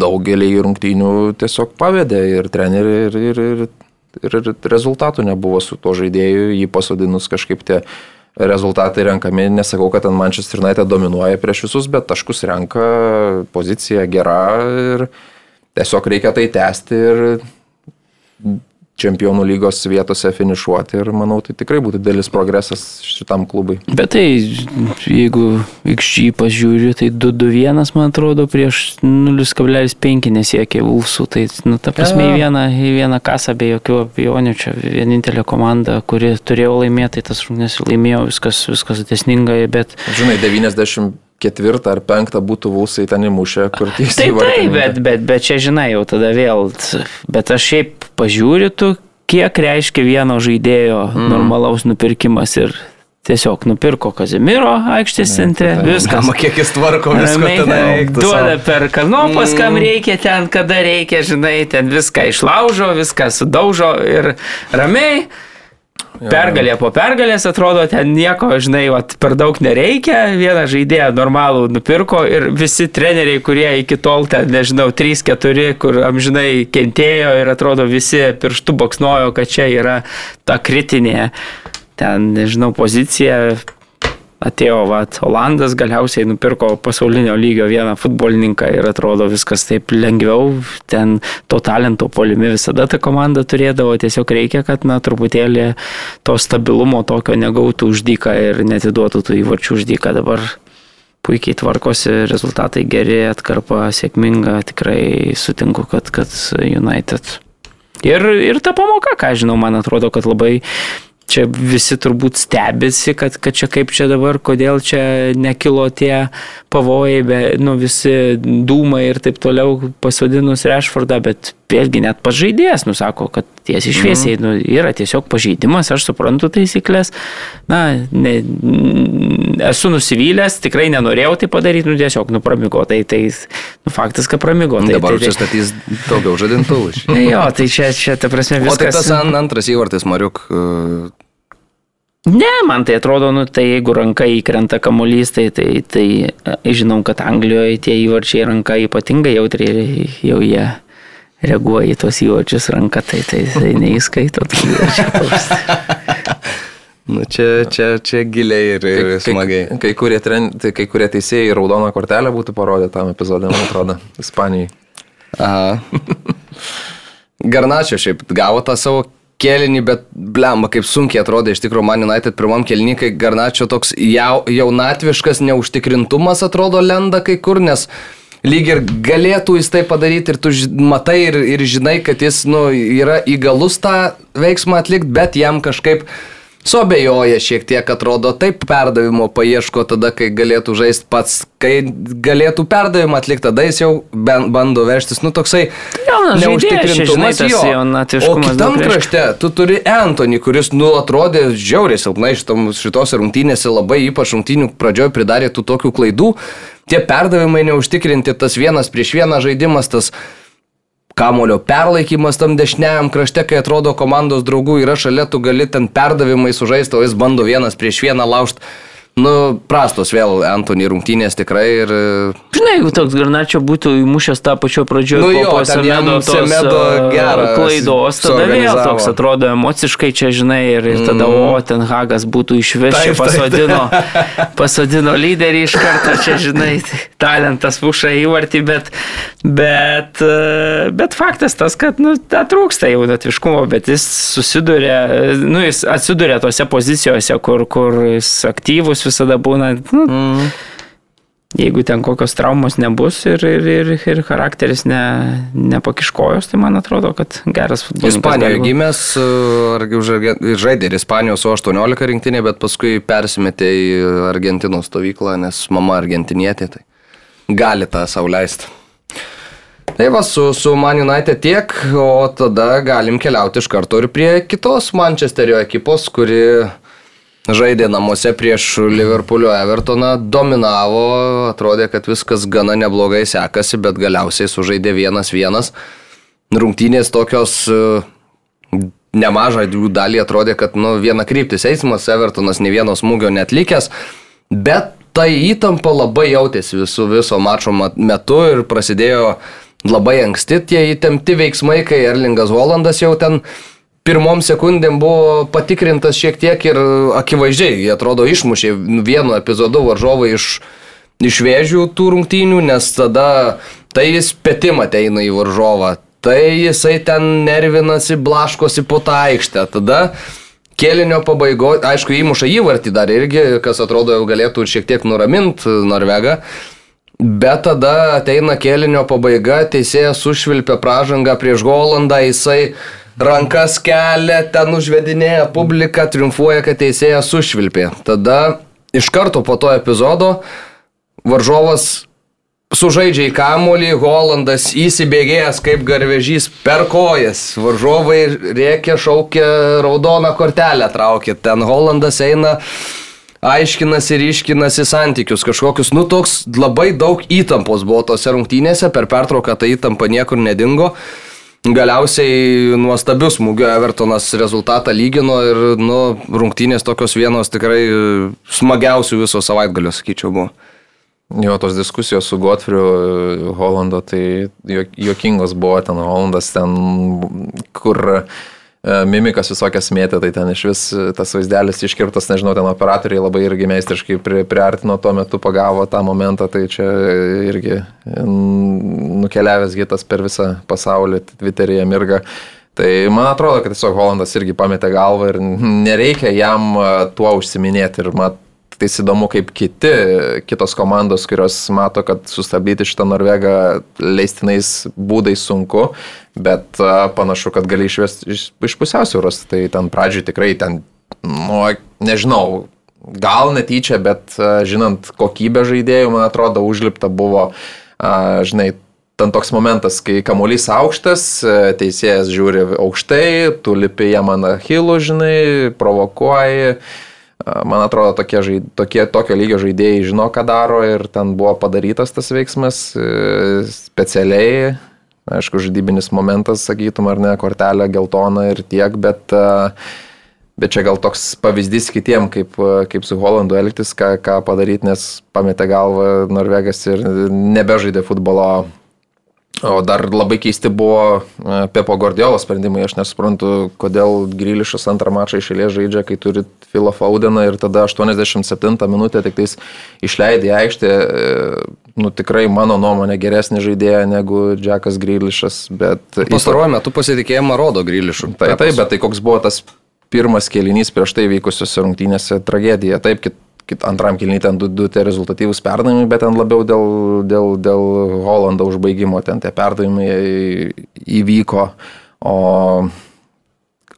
daugelį rungtynių tiesiog pavedė ir trenerių, ir, ir, ir, ir, rezultatų nebuvo su tuo žaidėju, jį pasodinus kažkaip tie rezultatai renkami, nesakau, kad ten Manchester United dominuoja prieš visus, bet taškus renka, pozicija gera ir tiesiog reikia tai tęsti ir čempionų lygos vietose finišuoti ir manau, tai tikrai būtų didelis progresas šitam klubui. Bet tai, jeigu XG pažiūriu, tai 2-2-1, man atrodo, prieš 0,5 nesiekė Vulsų, tai, nu, ta prasme, į vieną, į vieną kasą be jokių abejonių, čia vienintelė komanda, kuri turėjo laimėti, tai tas rungtynės laimėjo, viskas, viskas desningai, bet... Žinai, 90 ketvirtą ar penktą būtų vūsai ten įmušę, kur tiesiai. Taip, taip, bet, bet, bet čia žinai, jau tada vėl. Bet aš šiaip pažiūriu, tu, kiek reiškia vieno žaidėjo mm. normalaus nupirkimas ir tiesiog nupirko Kazimiro aikštės centre, viskas. Mama, kiek jis tvarko viską ten. Duoda per kanopas, kam mm. reikia ten, kada reikia, žinai, ten viską išlaužo, viską sudaužo ir ramiai Pergalė po pergalės atrodo, ten nieko, žinai, vat, per daug nereikia, vieną žaidėją normalų nupirko ir visi treneriai, kurie iki tol ten, nežinau, 3-4, kur amžinai kentėjo ir atrodo visi pirštų boksnojo, kad čia yra ta kritinė, ten, nežinau, pozicija, atėjo vat, Olandas, galiausiai nupirko pasaulinio lygio vieną futbolininką ir atrodo viskas taip lengviau, ten to talento polimi visada ta komanda turėdavo, tiesiog reikia, kad na truputėlį to stabilumo tokio negautų uždyką ir netiduotų tų įvarčių uždyką dabar. Puikiai tvarkosi, rezultatai geri, atkarpa sėkminga, tikrai sutinku, kad, kad United. Ir, ir ta pamoka, ką žinau, man atrodo, kad labai čia visi turbūt stebisi, kad, kad čia kaip čia dabar, kodėl čia nekilo tie pavojai, be, nu, visi dūmai ir taip toliau pasodinus Rešfordą, bet vėlgi net pažaidėjas nusako, kad tiesiai šviesiai mm. nu, yra tiesiog pažeidimas, aš suprantu taisyklės, na, ne, esu nusivylęs, tikrai nenorėjau tai padaryti, nu tiesiog, nu pramigo, tai, tai nu, faktas, kad pramigo. Tai, Dabar tai, čia statys daugiau žadintuvų. jo, tai čia, čia ta prasme viskas. O tai tas antras įvartis, Mariuk, Ne, man tai atrodo, nu, tai jeigu ranka įkrenta kamuolys, tai, tai, tai žinom, kad Anglijoje tie įvarčiai ranka ypatingai jautriai jau jie reaguoja į tos įvarčius ranka, tai, tai, tai neįskaito. Nu, čia, čia, čia giliai ir, ir kai, smagiai. Kai, kai, kurie tren, tai kai kurie teisėjai raudoną kortelę būtų parodę tam epizodė, man atrodo, Ispanijai. Garnačio šiaip gavo tą savo kėlinį, bet blemba, kaip sunkiai atrodė iš tikrųjų Man United pirmam kėlinį, kai Garnačio toks jau, jaunatviškas neužtikrintumas atrodo lenda kai kur, nes lyg ir galėtų jis tai padaryti ir tu matai ir, ir žinai, kad jis nu, yra įgalus tą veiksmą atlikti, bet jam kažkaip Sobejoja šiek tiek, atrodo, taip perdavimo paieško tada, kai galėtų žaisti pats, kai galėtų perdavimą atlikti, tada jis jau bando vežtis, nu toksai neužtikrintumas jo. O kitam krašte tu turi Antonį, kuris nu atrodė žiauriai silpnai šitom, šitos rungtynėse, labai ypač rungtynių pradžioje pridarė tų tokių klaidų, tie perdavimai neužtikrinti, tas vienas prieš vieną žaidimas, tas kamulio perlaikymas tam dešiniajam krašte, kai atrodo komandos draugų yra šalia, tu gali ten perdavimai sužaisti, o jis bando vienas prieš vieną laužti. Nu, prastos vėl Antony rungtynės tikrai ir... Žinai, jeigu toks Garnačio būtų įmušęs tą pačią pradžioje, Nu jo, po Semedo, Semedo a, geras klaidos, tada vėl toks atrodo emociškai čia, žinai, ir, ir tada, o, ten Hagas būtų išvežęs, pasodino, pasodino lyderį iš karto, čia, žinai, talentas muša įvartį, bet, bet, e, bet faktas tas, kad, nu, ta trūksta jaunatviškumo, bet jis susiduria, nu, jis atsiduria tose pozicijose, kur, kur jis aktyvus visada būna. Nu, Mm. Jeigu ten kokios traumos nebus ir, ir, ir, ir charakteris ne, nepakiškojos, tai man atrodo, kad geras futbolas. Ispanijoje gimęs, ar už Argen- žaidė ir Ispanijos su 18 rinktinė, bet paskui persimetė į Argentinos stovyklą, nes mama argentinietė, tai gali tą sauliaisti. Tai va, su, su Man United tiek, o tada galim keliauti iš karto ir prie kitos Mančesterio ekipos, kuri žaidė namuose prieš Liverpoolio Evertoną, dominavo, atrodė, kad viskas gana neblogai sekasi, bet galiausiai sužaidė vienas vienas. Rungtynės tokios e, nemažą jų dalį atrodė, kad nu, viena kryptis eismas, Evertonas ne vieno smūgio netlikęs, bet ta įtampa labai jautėsi visu, viso mačo metu ir prasidėjo labai anksti tie įtempti veiksmai, kai Erlingas Volandas jau ten pirmom sekundėm buvo patikrintas šiek tiek ir akivaizdžiai, jie atrodo išmušė vienu epizodu varžovai iš, iš vėžių tų rungtynių, nes tada tai jis petim ateina į varžovą, tai jisai ten nervinasi, blaškosi po tą aikštę, tada Kėlinio pabaigoje, aišku, įmuša įvartį dar irgi, kas atrodo jau galėtų šiek tiek nuraminti Norvegą. Bet tada ateina kėlinio pabaiga, teisėjas sušvilpia pražangą prieš Golandą, jisai rankas kelia, ten užvedinėja publiką, triumfuoja, kad teisėjas sušvilpė. Tada iš karto po to epizodo varžovas sužaidžia į kamolį, Holandas įsibėgėjęs kaip garvežys per kojas, varžovai rėkia, šaukia, raudoną kortelę traukia, ten Holandas eina, aiškinasi ir iškinasi santykius kažkokius, nu toks labai daug įtampos buvo tose rungtynėse, per pertrauką ta įtampa niekur nedingo. Galiausiai nuostabius smūgio Evertonas rezultatą lygino ir nu, rungtynės tokios vienos tikrai smagiausių viso savaitgalio, sakyčiau, buvo. Jo, tos diskusijos su Gotfriu Holando, tai juokingos buvo ten Holandas, ten kur mimikas visokias mėtė, tai ten iš vis e, tas vaizdelis iškirtas, nežinau, ten operatoriai labai irgi meistriškai pri, priartino tuo metu, pagavo tą momentą, tai čia irgi mm, nukeliavęs gitas per visą pasaulį, Twitter'yje mirga. Tai man atrodo, kad tiesiog Holandas irgi pametė galvą ir nereikia jam e, tuo užsiminėti ir mat, Tai įdomu, kaip kiti, kitos komandos, kurios mato, kad sustabdyti šitą Norvegą leistinais būdais sunku, bet panašu, kad gali išvesti iš, iš pusiausvėros. Tai ten pradžiui tikrai ten, nu, nežinau, gal netyčia, bet žinant kokybę žaidėjų, man atrodo, užlipta buvo, žinai, ten toks momentas, kai kamuolys aukštas, teisėjas žiūri aukštai, tu lipi jam ant achilų, žinai, provokuoji. Man atrodo, tokie, žaid, tokie tokio lygio žaidėjai žino, ką daro ir ten buvo padarytas tas veiksmas e, specialiai. Aišku, žaidybinis momentas, sakytum, ar ne, kortelė geltona ir tiek, bet, e, bet čia gal toks pavyzdys kitiem, kaip, e, kaip su Holandu elgtis, ką, ką padaryti, nes pametė galvą Norvegas ir nebežaidė futbolo O dar labai keisti buvo e, Pepo Gordiolo sprendimai. Aš nesuprantu, kodėl Grilišas antrą mačą išėlė žaidžia, kai turi Filą Faudeną ir tada 87 minutę tik tais išleidė aikštę. e, Nu tikrai mano nuomonė geresnė žaidėja negu Džekas Grilišas. Bet Pastaruoju metu pasitikėjimą rodo Grilišų. Tai taip, bet tai koks buvo tas pirmas kėlinys prieš tai vykusiuose rungtynėse tragedija. Taip, kit, kit, antram kėlinį ten du, du tie rezultatyvūs perdavimai, bet ten labiau dėl, dėl, dėl Holando užbaigimo ten tie perdavimai įvyko. O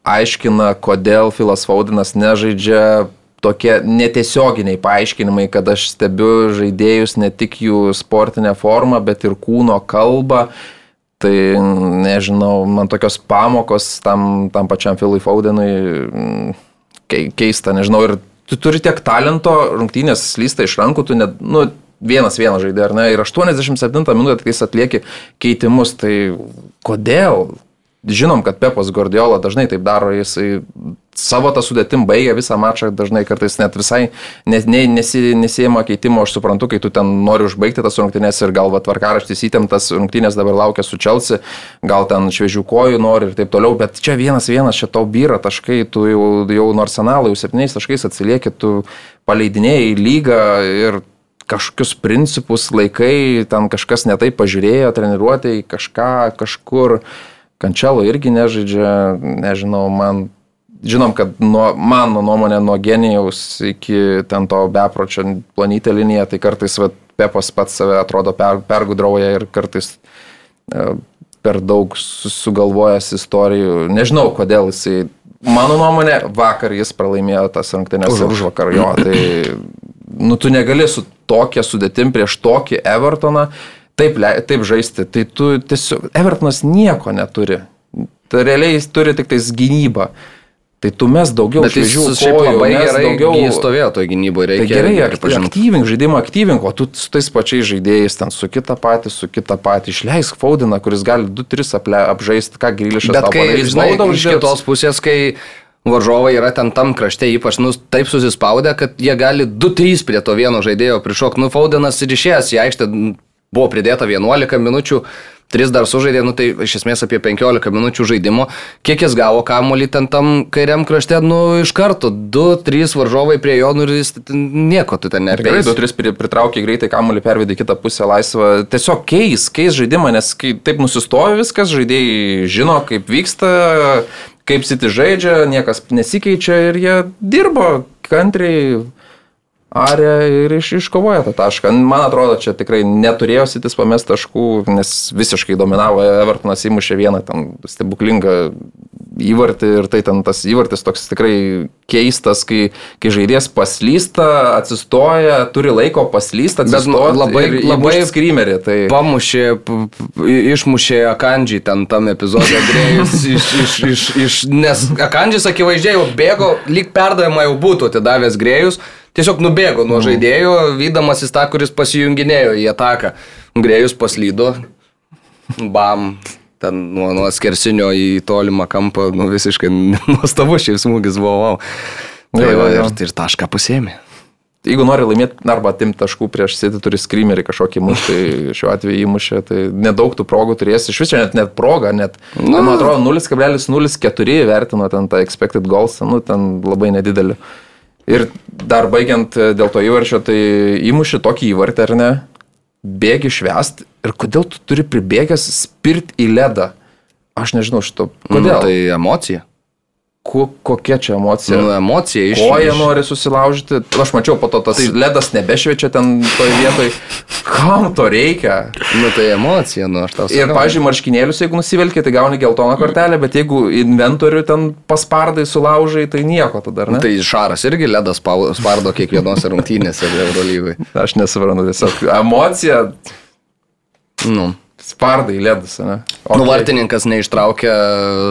aiškina, kodėl Filas Faudinas nežaidžia tokie netiesioginiai paaiškinimai, kad aš stebiu žaidėjus ne tik jų sportinę formą, bet ir kūno kalbą. Tai nežinau, man tokios pamokos tam, tam pačiam Filui Faudenui mm, kei- keista, nežinau, ir tu turi tiek talento, rungtynės slysta iš rankų, tu net, nu, vienas vienas žaidė, ar ne? Ir 87 minutę, kai jis atlieki keitimus, tai kodėl? Žinom, kad Pepas Gordiola dažnai taip daro, jisai savo tą sudėtim baigia visą mačą, dažnai kartais net visai net, ne, nesi, nesijama keitimo, aš suprantu, kai tu ten nori užbaigti tas rungtynės ir gal tvarkaraštis įtemptas, rungtynės dabar laukia su Čelsi, gal ten šviežių kojų nori ir taip toliau, bet čia vienas vienas, čia tau vyra taškai, tu jau, jau nuo arsenalo, jau septyniais taškais atsilieki, tu paleidinėjai lygą ir kažkokius principus laikai, ten kažkas netai pažiūrėjo, treniruotėjai, kažką, kažkur. Kančelo irgi nežaidžia, nežinau, man, žinom, kad nuo, mano nuomonė nuo genijaus iki ten to bepročio planytė linija, tai kartais vat, Pepas pats save atrodo per, pergudrauja ir kartais e, per daug sugalvojęs istorijų. Nežinau, kodėl jisai, mano nuomonė, vakar jis pralaimėjo tas rungtynės už, už vakar jo, tai nu, tu negali su tokia sudėtim prieš tokį Evertoną taip, taip žaisti. Tai tu tiesiog, Evertonas nieko neturi. Tai realiai jis turi tik tais gynybą. Tai tu mes daugiau šviežių kojų, labai gerai daugiau... jis stovėjo toje gynyboje, reikia. Tai gerai, aktyvink, aktyvink žaidimą, aktyvink, o tu su tais pačiais žaidėjais ten su kita patį, su kita patį, išleisk Faudiną, kuris gali 2-3 apžaisti, ką Grilišas Bet kai, padarys, žinai, iš kitos pusės, kai varžovai yra ten tam krašte, ypač nu, taip susispaudę, kad jie gali 2-3 prie to vieno žaidėjo prišok, nu Faudinas ir išėjęs į aikštę buvo pridėta 11 minučių, 3 dar sužaidė, nu tai iš esmės apie 15 minučių žaidimo. Kiek jis gavo kamuolį ten tam kairiam krašte, nu iš karto 2-3 varžovai prie jo, nu ir jis nieko tu ten nepeis. Gerai, 2-3 pritraukė greitai kamuolį, pervedė kitą pusę laisvą. Tiesiog keis, keis žaidimą, nes kai taip nusistovi viskas, žaidėjai žino, kaip vyksta, kaip City žaidžia, niekas nesikeičia ir jie dirbo kantriai arė ir iš, iškovojo tą tašką. Man atrodo, čia tikrai neturėjo sitis pamest taškų, nes visiškai dominavo Evertonas įmušė vieną ten stebuklingą įvartį ir tai ten tas įvartis toks tikrai keistas, kai, kai žaidėjas paslysta, atsistoja, turi laiko paslysta, bet labai, labai skrymerį. Tai... Pamušė, išmušė Akandžiai ten tam epizode grėjus, iš, iš, iš, iš, nes Akandžiais akivaizdžiai jau bėgo, lyg perdavimą jau būtų atidavęs grėjus tiesiog nubėgo nuo mhm. žaidėjų, vydamasis tą, kuris pasijunginėjo į ataką. Grėjus paslydo, bam, ten nuo, nuo skersinio į tolimą kampą, nu, visiškai nuostabus šis smūgis buvo. Wow. Tai jo, va, ir, ir tašką pasėmė. Jeigu nori laimėti arba atimti taškų prieš sėdį, turi skrymerį kažkokį mušti, tai šiuo atveju įmušė, tai nedaug tų progų turės, iš viso net, net progą, net, nu, man atrodo, 0,04 vertino ten tą expected goals, nu, ten labai nedidelį. Ir dar baigiant e, dėl to įvarčio, tai įmuši tokį įvartį, ar ne? Bėgi švest ir kodėl tu turi pribėgęs spirt į ledą? Aš nežinau šito. Kodėl? Nu, tai emocija. Ko, kokia čia emocija? Nu, emocija iš... Koja nori susilaužyti. Aš mačiau, po to tas tai... ledas nebešviečia ten toje vietoje. Kam to reikia? Nu tai emocija, nu aš tau sakau. Ir, pažiūrėjau, marškinėlius, jeigu nusivelki, tai gauni geltoną kortelę, bet jeigu inventorių ten paspardai sulaužai, tai nieko tada, ne? Tai šaras irgi ledas spardo kiekvienose rungtynėse Eurolygoje. Aš nesuprantu, tiesiog emocija. Nu spardai ledus, ne? Okay. Nu, vartininkas neištraukia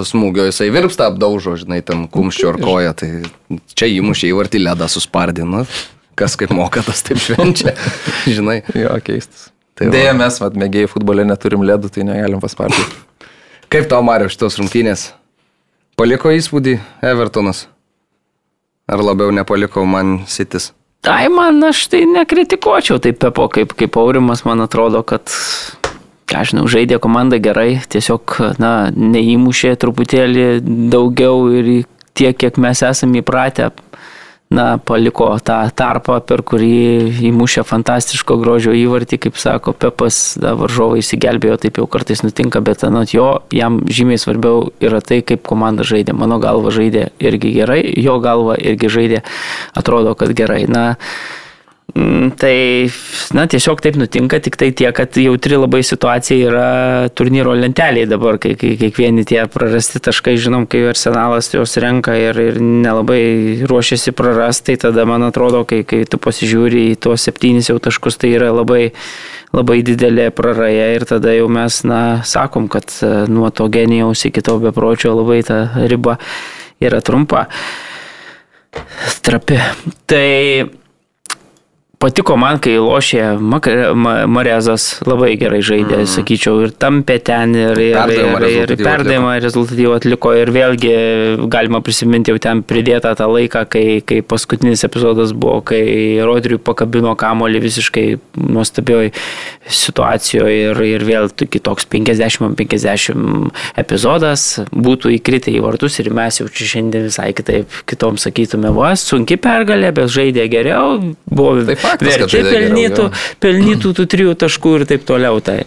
smūgio, jisai virpsta apdaužo, žinai, ten kumščio ar koja, tai čia įmušė į vartį ledą suspardinu. Kas kaip moka, tas taip švenčia, žinai. Jo, keistas. Tai Deja, mes, vad, mėgėjai futbole neturim ledų, tai negalim paspardyti. kaip tau, Mario, šitos rungtynės? Paliko įspūdį Evertonas? Ar labiau nepaliko man Sitis? Tai man aš tai nekritikuočiau, taip Pepo, kaip, kaip Aurimas, man atrodo, kad ką žinau, žaidė komanda gerai, tiesiog, na, neįmušė truputėlį daugiau ir tiek, kiek mes esame įpratę, na, paliko tą tarpą, per kurį įmušė fantastiško grožio įvartį, kaip sako Pepas, da, varžovai įsigelbėjo, taip jau kartais nutinka, bet anot jo, jam žymiai svarbiau yra tai, kaip komanda žaidė. Mano galva žaidė irgi gerai, jo galva irgi žaidė, atrodo, kad gerai. Na, tai, na, tiesiog taip nutinka, tik tai tiek, kad jautri labai situacija yra turnyro lentelėje dabar, kai, kai kiekvieni tie prarasti taškai, žinom, kai arsenalas juos renka ir, ir nelabai ruošiasi prarasti, tai tada, man atrodo, kai, kai tu pasižiūri į tuos septynis jau taškus, tai yra labai, labai didelė praraja ir tada jau mes, na, sakom, kad e, nuo to genijaus iki to bepročio labai ta riba yra trumpa. Trapi. Tai patiko man, kai lošė Marezas, labai gerai žaidė, mm. sakyčiau, ir tampė ten, ir, ir, ir, ir perdavimą rezultatyvų atliko, ir vėlgi galima prisiminti jau ten pridėtą tą laiką, kai, kai paskutinis epizodas buvo, kai Rodriui pakabino kamolį visiškai nuostabioj situacijoje ir, ir vėl kitoks 50-50 epizodas būtų įkritę į vartus ir mes jau čia šiandien visai kitaip kitom sakytume, va, sunki pergalė, bet žaidė geriau, buvo Tai faktas, kad geriau, pelnytų, jo. pelnytų tų trijų taškų ir taip toliau. Tai.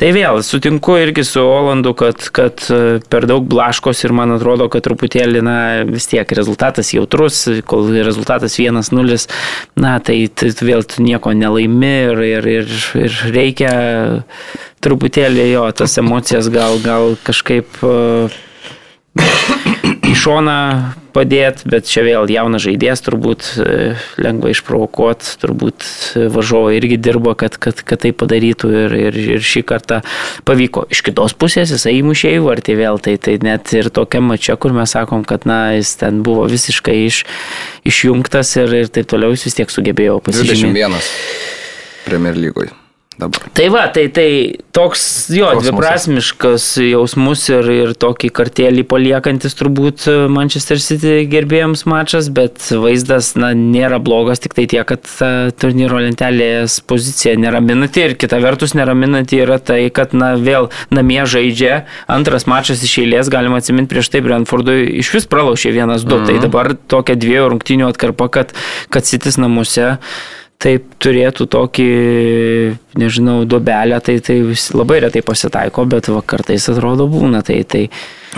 Tai vėl sutinku irgi su Olandu, kad, kad e, per daug blaškos ir man atrodo, kad truputėlį, na, vis tiek rezultatas jautrus, kol rezultatas 1-0, na, tai, tai vėl tu nieko nelaimi ir, ir, ir, ir reikia truputėlį jo, tas emocijas gal, gal kažkaip uh, į šoną padėti, bet čia vėl jaunas žaidėjas turbūt e, lengva išprovokuoti, turbūt važiuoja irgi dirbo, kad, kad, kad tai padarytų ir, ir, ir šį kartą pavyko. Iš kitos pusės jisai įmušė į vartį vėl, tai, tai net ir tokia mačia, kur mes sakom, kad na, jis ten buvo visiškai iš, išjungtas ir, ir taip toliau jis vis tiek sugebėjo pasižymėti. 21 Premier lygoje. Dabar. Tai va, tai, tai toks jo Kosmosas. dviprasmiškas jausmus ir, ir tokį kartelį paliekantis turbūt Manchester City gerbėjams mačas, bet vaizdas na, nėra blogas, tik tai tiek, kad turnyro lentelės pozicija neraminanti ir kita vertus neraminanti yra tai, kad na, vėl namie žaidžia, antras mačas iš eilės, galima atsiminti prieš tai Brentfordui iš vis pralaušė 1-2, mhm. tai dabar tokia dviejų rungtinių atkarpa, kad, kad Citys namuose taip turėtų tokį, nežinau, duobelę, tai, tai labai retai pasitaiko, bet va, kartais atrodo būna. Tai, tai,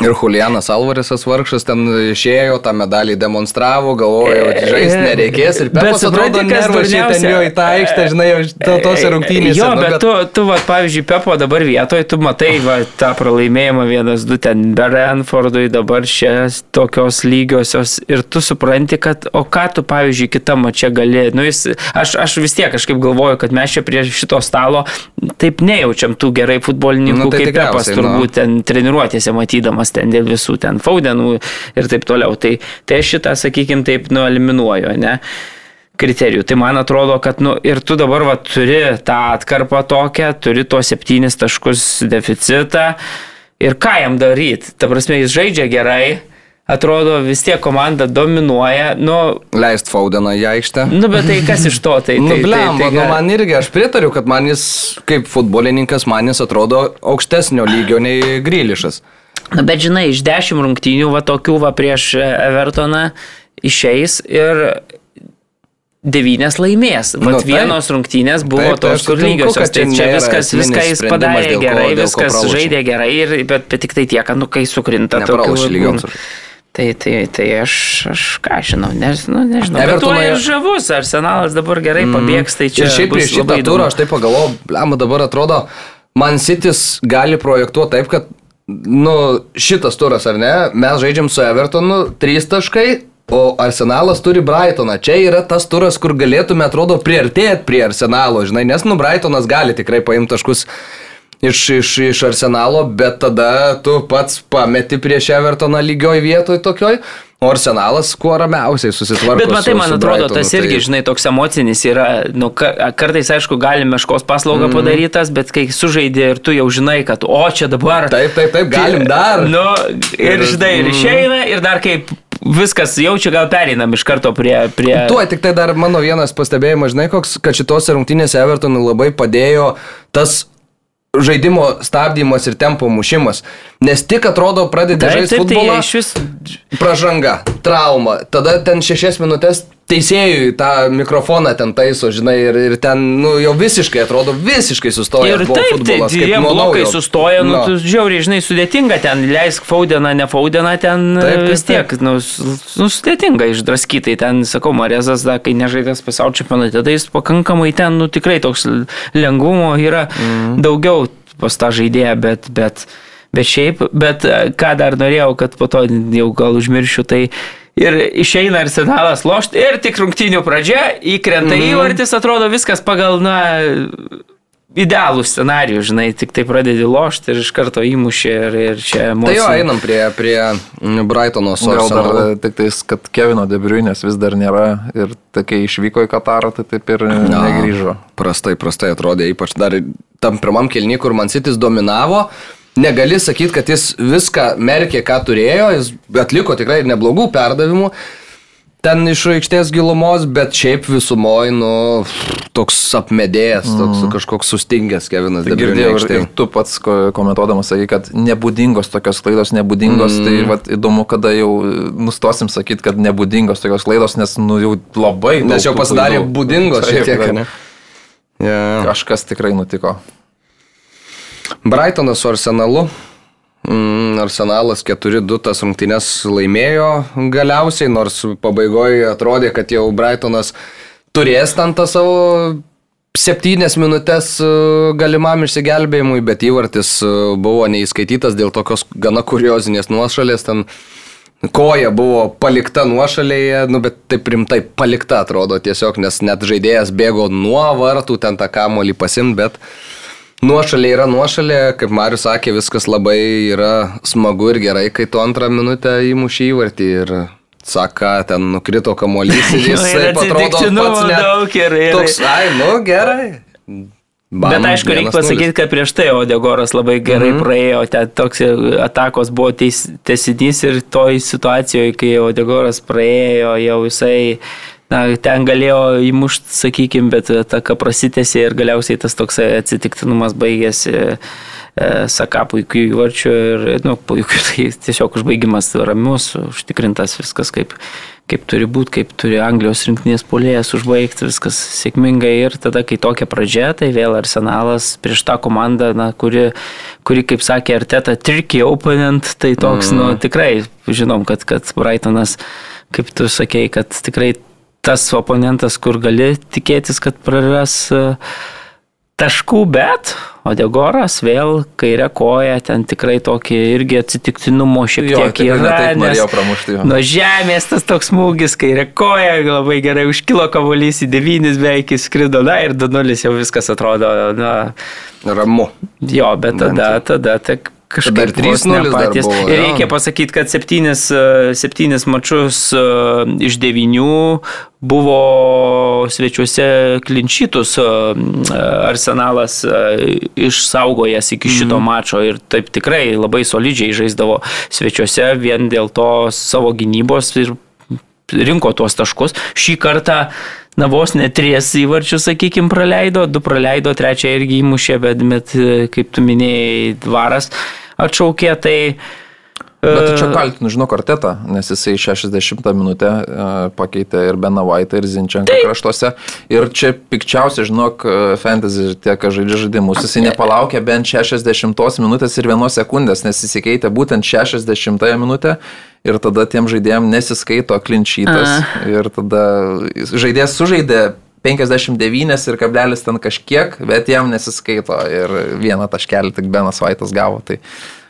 Ir Julianas Alvaresas vargšas ten išėjo, tą medalį demonstravo, galvojo, kad žaisti nereikės. Ir Bet Pepas atrodo nervašiai ten jo į tą aikštę, žinai, jau to- tose rungtynėse. Jo, nu, bet tu, tu va, pavyzdžiui, Pepo dabar vietoje, tu matai va, tą pralaimėjimą vienas, du ten Berenfordui, dabar čia tokios lygiosios ir tu supranti, kad, o ką tu, pavyzdžiui, kitą mačią gali, nu jis, aš, aš vis tiek kažkaip galvoju, kad mes čia prie šito stalo taip nejaučiam tų gerai futbolininkų Nu, tai kaip Pepas, nu. turbūt ten treniruotėse matydamas ten dėl visų ten faudenų ir taip toliau. Tai, tai aš šitą, sakykime, taip nueliminuoju, ne? kriterijų. Tai man atrodo, kad nu, ir tu dabar va, turi tą atkarpą tokią, turi tuos septynis taškus deficitą ir ką jam daryti. Ta prasme, jis žaidžia gerai, atrodo vis tiek komanda dominuoja, nu, Leist Faudeną į aikštę. nu bet tai kas iš to? Tai, Nu, tai, blem, tai, tai, nu, man irgi, aš pritariu, kad man jis kaip futbolininkas, man jis atrodo aukštesnio lygio nei Grilišas. Na, bet žinai, iš dešimt rungtynių, va tokių va prieš e, Evertoną išeis ir devynės laimės. Vat Nu, taip. vienos rungtynės buvo Taip, tai tos, kur lygiosios. Tai čia viskas, viską jis padarė ko- gerai, ko viskas pralošė. žaidė gerai, ir, bet, bet tik tai tiek, kad, nu, kai sukrinta Nepralošė lygioms. Tai, tai, tai aš, aš ką žinau, než, nu, nežinau. Evertonai- ir žavus, arsenalas dabar gerai mm. pabėgs, tai čia Ir šiaip prieš šitą turą aš taip pagalvojau, blem, dabar atrodo, man Citis gali projektuoti taip, kad, nu, šitas turas ar ne, mes žaidžiam su Evertonu, trys taškai, o Arsenalas turi Brightoną. Čia yra tas turas, kur galėtume, atrodo, priartėti prie Arsenalo, žinai, nes, nu, Brightonas gali tikrai paimti taškus. Iš, iš, iš arsenalo, bet tada tu pats pameti prieš Evertoną lygioj vietoj tokioj, o arsenalas kuo ramiausiai susitvarko. Bet matai, su- man su atrodo, Brightonu, tas irgi, tai- žinai, toks emocinis yra, nu, ka- kartais, aišku, gali meškos paslauga Mhm. mm. padarytas, bet kai sužaidė ir tu jau žinai, kad, o čia dabar. Taip, taip, taip, galim dar. Nu, ir, Ir- žinai, ir išeina, ir dar kaip viskas jaučia, gal pereinam iš karto prie... prie... Tuo tik tai dar mano vienas pastebėjimas, žinai, koks, kad šitose rungtynėse Evertonui labai padėjo tas žaidimo stabdymas ir tempo mušimas. Nes tik atrodo pradedi žaisti tai futbolą. iš vis... Pražanga, trauma. Tada ten šešias minutės teisėjui tą mikrofoną ten taiso, žinai, ir, ir ten, nu, jau visiškai atrodo, visiškai sustoja. Ir taip, tai futbolas, kaip dviem nuo blokai naujo. sustoja, nu, No. tu žiauriai, žinai, sudėtinga ten, leisk faudeną, ne faudeną, ten Taip, taip, taip, vis tiek, nu, s- nu, sudėtinga išdraskytai, ten, sakau, Marezas, da, kai nežaidęs pasaulio čempionate, tai jis pakankamai ten, nu, tikrai toks lengvumo yra mm. daugiau pas tą žaidėją, bet, bet, bet šiaip, bet e, ką dar norėjau, kad po to jau gal užmiršiu, tai Ir išeina arsenalas lošti ir tik rungtynių pradžia, įkrenta mm. įvartis, atrodo viskas pagal, na, idealų scenarijų, žinai, tik tai pradedi lošti ir iš karto įmušė ir, ir čia emocijų. Tai jo, einam prie, prie Brightono su Gal dar Arsenalu. tik tais, kad Kevino Debriuinės vis dar nėra ir kai išvyko į Katarą, tai taip ir Na, negrįžo. Prastai, prastai atrodė, ypač dar tam pirmam kelny, kur man sitis dominavo. Negali sakyti, kad jis viską merkė, ką turėjo, jis atliko tikrai neblogų perdavimų. Ten iš aikštės gilumos, bet šiaip visumoji, nu, toks apmedėjęs, toks kažkoks sustingęs Kevinas Tai girdėjau ir, ir tu pats ko- komentuodamas sakai, kad nebūdingos tokios klaidos, nebūdingos, mm. tai vat, įdomu, kada jau nustosim sakyti, kad nebūdingos tokios klaidos, nes nu, jau labai... Nes jau pasidarė būdingos šiek tiek, ne? Ja. Kažkas tikrai nutiko. Brightonas su Arsenalu. Mm, Arsenalas 4-2 tas rungtynės laimėjo galiausiai, nors pabaigoje atrodė, kad jau Brightonas turės ten tą savo septynės minutės e, galimam išsigelbėjimui, bet įvartis e, buvo neįskaitytas dėl tokios gana kuriozinės nuošalės. Ten koja buvo palikta nuošalėje, nu, bet taip rimtai palikta atrodo tiesiog, nes net žaidėjas bėgo nuo vartų ten tą kamolį pasim, bet nuošalė yra nuošalė, kaip Marius sakė, viskas labai yra smagu ir gerai, kai tu antrą minutę įmuši įvartį ir Saka, ten nukrito kamuolys ir jis ir taip atrodo pats net daug ir- ir- Toks, ai, nu gerai. Bam, Bet aišku, reikia pasakyti, kad prieš tai Odegoras labai gerai mm -hmm. praėjo, ten toks atakos buvo teis, tesinys ir toj situacijoje, kai Odegoras praėjo, jau jisai, na, ten galėjo įmušti, sakykime, bet ataka prasitėsi ir galiausiai tas toks atsitiktinumas baigėsi. e, Saka puikiai įvarčiu ir, nu, puikiai, tai tiesiog užbaigimas ramius, užtikrintas viskas kaip, kaip turi būti, kaip turi Anglijos rinktinės polėjas užbaigti, viskas sėkmingai ir tada, kai tokia pradžia, tai vėl arsenalas prieš tą komandą, na, kuri, kuri kaip sakė Arteta, tricky opponent, tai toks, mm. nu, tikrai žinom, kad, kad Brightonas, kaip tu sakei, kad tikrai tas oponentas, kur gali tikėtis, kad praras e, taškų, bet Odegoras vėl kairė koja, ten tikrai tokį irgi atsitiktinumo šiek Jo, tiek ne yra. nes pramušti jo. Nuo žemės tas toks smūgis, kairė koja, labai gerai užkilo kavolys į devynis beveik įskrido, na ir 2-0 jau viskas atrodo, na, Ramu. jo, bet tada, tada tak kažkaip Dar 3:0 vos ne dar patys. buvo, Ir reikia pasakyti, kad septynis, e, septynis mačius e, iš devynių buvo svečiuose klinčytus e, arsenalas e, išsaugojęs iki šito Mhm. mačo ir taip tikrai labai solidžiai žaisdavo svečiuose vien dėl to savo gynybos ir rinko tuos taškus. Šį kartą Na vos net tries įvarčius, sakykime, praleido, du praleido, trečią irgi įmušė, bet, bet kaip tu minėjai, dvaras atšaukė, tai... Bet tai e, čia kaltinu, žinau, kartetą, nes jisai 60 minutę e, pakeitė ir Benavaitą, ir Zinčianką Taip. kraštuose. Ir čia pikčiausia, žinok, e, fantasy tie, kas žaidžia žaidimus, jisai nepalaukė bent 60 minutės ir 1 sekundės, nes jis įkeitė būtent 60 minutę ir tada tiem žaidėjim nesiskaito klinčytas. Ir tada žaidėjas sužaidė 59 ir kablelis ten kažkiek, bet jam nesiskaito ir vieną taškelį tik Benas Vaitas gavo. Tai,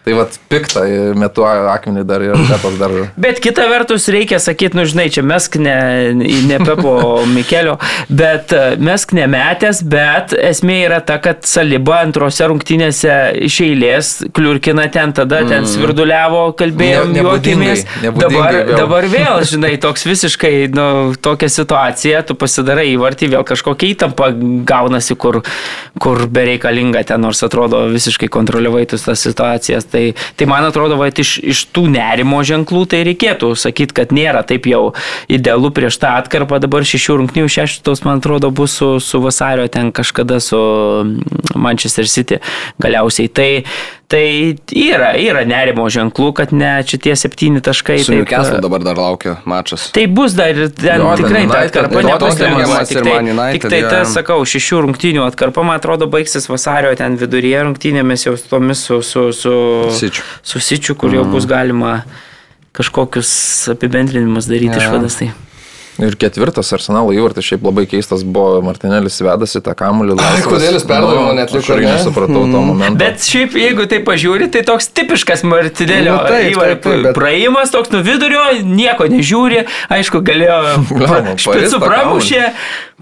tai vad piktą, metu akmenį dar ir Pepas dar. Bet kita vertus reikia sakyti, nu žinai, čia mesk ne, ne Pepo Mikelio, bet e, mesk nemetęs, bet esmė yra ta, kad Saliba antrose rungtynėse iš eilės kliurkina ten, tada ten svirduliavo, kalbėjom, Ne- juokėmės. Dabar, vėl. dabar vėl, žinai, toks visiškai, nu, tokia situacija, tu pasidarai įvartį, vėl kažkokia įtampa gaunasi, kur, kur bereikalinga ten, nors atrodo visiškai kontroliuojai tas situacijas. Tai, tai man atrodo, va, iš, iš tų nerimo ženklų tai reikėtų sakyti, kad nėra taip jau idealu prieš tą atkarpą. Dabar šešių rungtinių šeštos, man atrodo, bus su, su vasario ten kažkada su Manchester City galiausiai. Tai, tai yra, yra nerimo ženklų, kad ne šitie septyni taškai. Su taip, Newcastle dabar dar laukia mačas. Tai bus dar ir ten Jo, tikrai ta atkarpa nebus ir Tik tai, United, tik tai jo. tas, sakau, šešių rungtynių atkarpa, man atrodo, baigsis vasario ten viduryje rungtynėmis jau su tomis su, su, su, Sičiu. su Sičiu, kur jau bus galima kažkokius apibendrinimus daryti Jo. išvadas. Tai. Ir ketvirtas arsenalo įvartis šiaip labai keistas buvo, Martinėlis vedasi tą kamuolį. kodėl jis perdavimo neatliko, Aš irgi ne? nesupratau to momento. Bet šiaip, jeigu tai pažiūri, tai toks tipiškas Martinėlio Nu, taip, įvar- taip, taip, bet- praėjimas, toks nuo vidurio, nieko nežiūri, aišku, galėjo Blemba, špicų pramušė,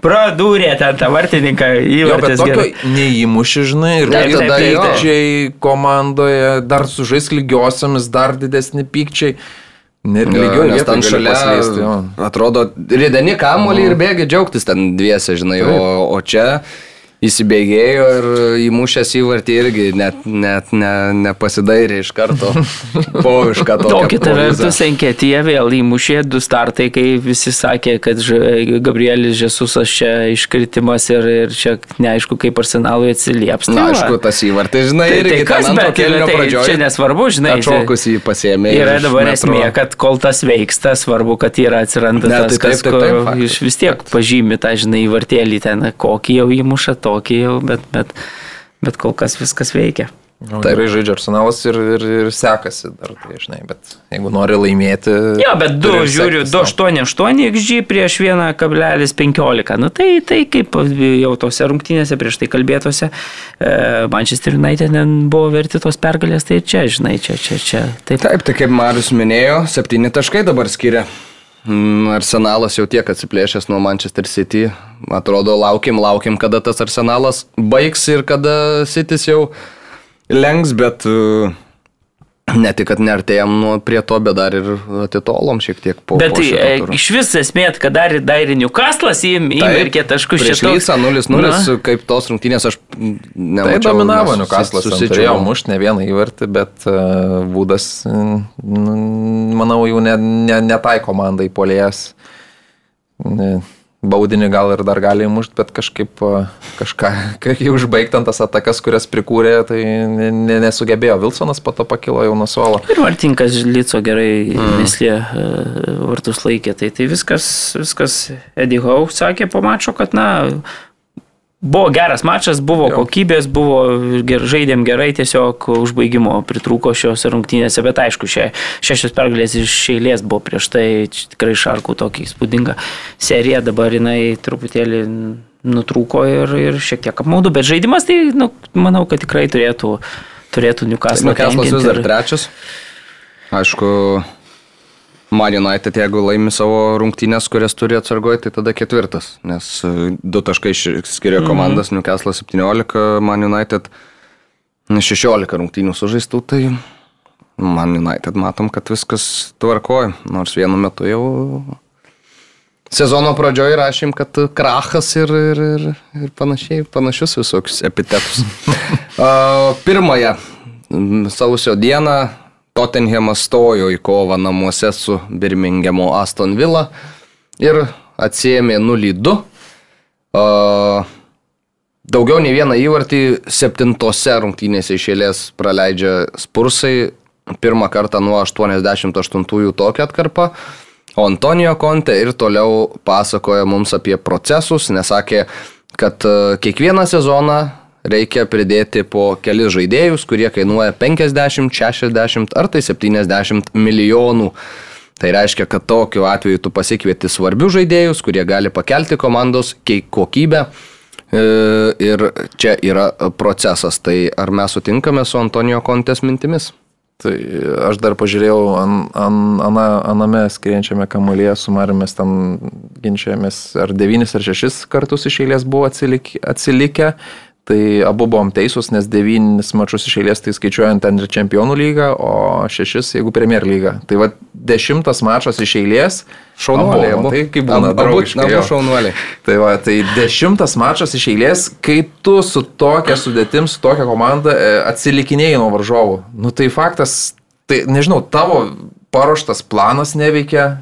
pradūrė ten tą vartininką įvartis. tokio neįmuši, žinai, ir Taip, tada pykčiai komandoje, dar sužais lygiosiamis, dar didesni pykčiai. Jo, lygioje nes ten šalia jo. atrodo, rideni kamuolį ir bėgi džiaugtis ten dviese, žinai, o, o čia įsibėgėjo ir įmušęs įvartį irgi net, net ne, nepasidairė iš karto. Po iš ką to. O kita vertus, Enketija vėl įmušė du startai, kai visi sakė, kad Gabrielis Žesusas čia iškritimas ir, ir čia neaišku, kaip arsenalui atsilieps. Na, Tai va. aišku, tas įvartis, žinai, Tai, irgi tai kas, kėlinio tai, pradžioje. čia nesvarbu, žinai. Atšokus jį pasėmė. Yra dabar metro. esmė, kad kol tas veiksta, svarbu, kad yra atsiranda Ne, tas, tai taip, kas taip, kur taip, faktas, iš vis tiek pažymi tą, žinai, vartėlį ten, kokį jau įmuša, tokį jau, bet, bet, bet kol kas viskas veikia. Nu, Gerai žaidžia arsenalas ir, ir, ir sekasi dar, tai žinai, bet jeigu nori laimėti. Jo, bet 2, turi ir žiūriu, sektis, nu. 288 XG prieš 1,15. Nu tai, tai kaip jau tose rungtynėse prieš tai kalbėtose, e, Manchester United ten buvo verti tos pergalės, tai čia, žinai, čia, čia, čia. Taip, Taip, tai kaip Marius minėjo, septyni taškai dabar skiria. Mm, Arsenalas jau tiek atsiplėšęs nuo Manchester City. Atrodo, laukim, laukim, kada tas Arsenalas baigs ir kada Citys jau lenks, bet e, ne tik, kad neartėjom nuo prie to, bet dar ir atitolom šiek tiek po. Bet po tai e, iš vis esmė, kad dar ir Dairinių kaslas įmerkė taškus Prieš Lycą 0-0, kaip tos rungtynės aš Tai nemačiau. dominavo nes Newcastle'as, ten susičiau. mušti ne vieną įvartį, bet uh, Būdas, nu, manau, jau ne, ne, ne tai komandai polėjas. Ne, Baudinį gal ir dar gali įmušti, bet kažkaip kažką, kai užbaigti ant tas atakas, kurias prikūrė, tai ne, ne, nesugebėjo. Vilsonas po to pakilo jau nuo suolo. Ir Vartinkas Lico gerai mm. neslė e, vartus laikė. Tai, tai viskas, viskas Eddie Howe sakė po mačo, kad na, buvo geras mačas, buvo Jo. kokybės, buvo ger, žaidėm gerai, tiesiog užbaigimo pritrūko šios rungtynėse, bet aišku, šia, šešios pergalės iš eilės buvo prieš tai tikrai šarkų tokį įspūdingą seriją, dabar jinai truputėlį nutrūko ir, ir šiek tiek apmaudu, bet žaidimas tai, nu, manau, kad tikrai turėtų, turėtų Newcastle. Newcastle'as vis dar trečias. Aišku, Man United, jeigu laimi savo rungtynės, kurias turi atsargoti, tai tada ketvirtas. Nes e, du taškai skiria komandas, mm -hmm. Newcastle 17, Man United 16 rungtynių sužaistų, tai Man United matom, kad viskas tvarkoja. Nors vienu metu jau sezono pradžioje rašym, kad krachas ir, ir, ir, ir panašiai, panašius visokius epitetus. Pirmąją sausio dieną Tottenhamas stojo į kovą namuose su Birmingemo Aston Villa ir atsiemė 0-2. A, Daugiau nei vieną įvartį septintose rungtynėse išėlės praleidžia Spursai. Pirmą kartą nuo 88-ųjų tokią atkarpą. O Antonijo Konte ir toliau pasakoja mums apie procesus, nesakė, kad kiekvieną sezoną reikia pridėti po kelis žaidėjus, kurie kainuoja 50, 60 ar tai 70 milijonų. Tai reiškia, kad tokiu atveju tu pasikvieti svarbius žaidėjus, kurie gali pakelti komandos kokybę. E, Ir čia yra procesas. Tai ar mes sutinkame su Antonijo Kontės mintimis? Tai aš dar pažiūrėjau an, an, ana, aname skrienčiame kamuolėje su Marimis, ten ginčiamės ar devynis ar šešis kartus iš eilės buvo atsilik, atsilikę. Tai abu buvom teisūs, nes devynis mačius iš eilės tai skaičiuojant ten ir čempionų lygą, o šešis jeigu Premier lygą. Tai va dešimtas mačas iš eilės. Šaunuoliai, abu. Tai kaip būna Abu- draugiškai, abu jo. šaunuoliai. Tai va, tai dešimtas mačas iš eilės, kai tu su tokia sudėtim, su tokia komanda e, atsilikinėjai nuo varžovų. Nu tai faktas, tai nežinau, tavo paruoštas planas neveikia,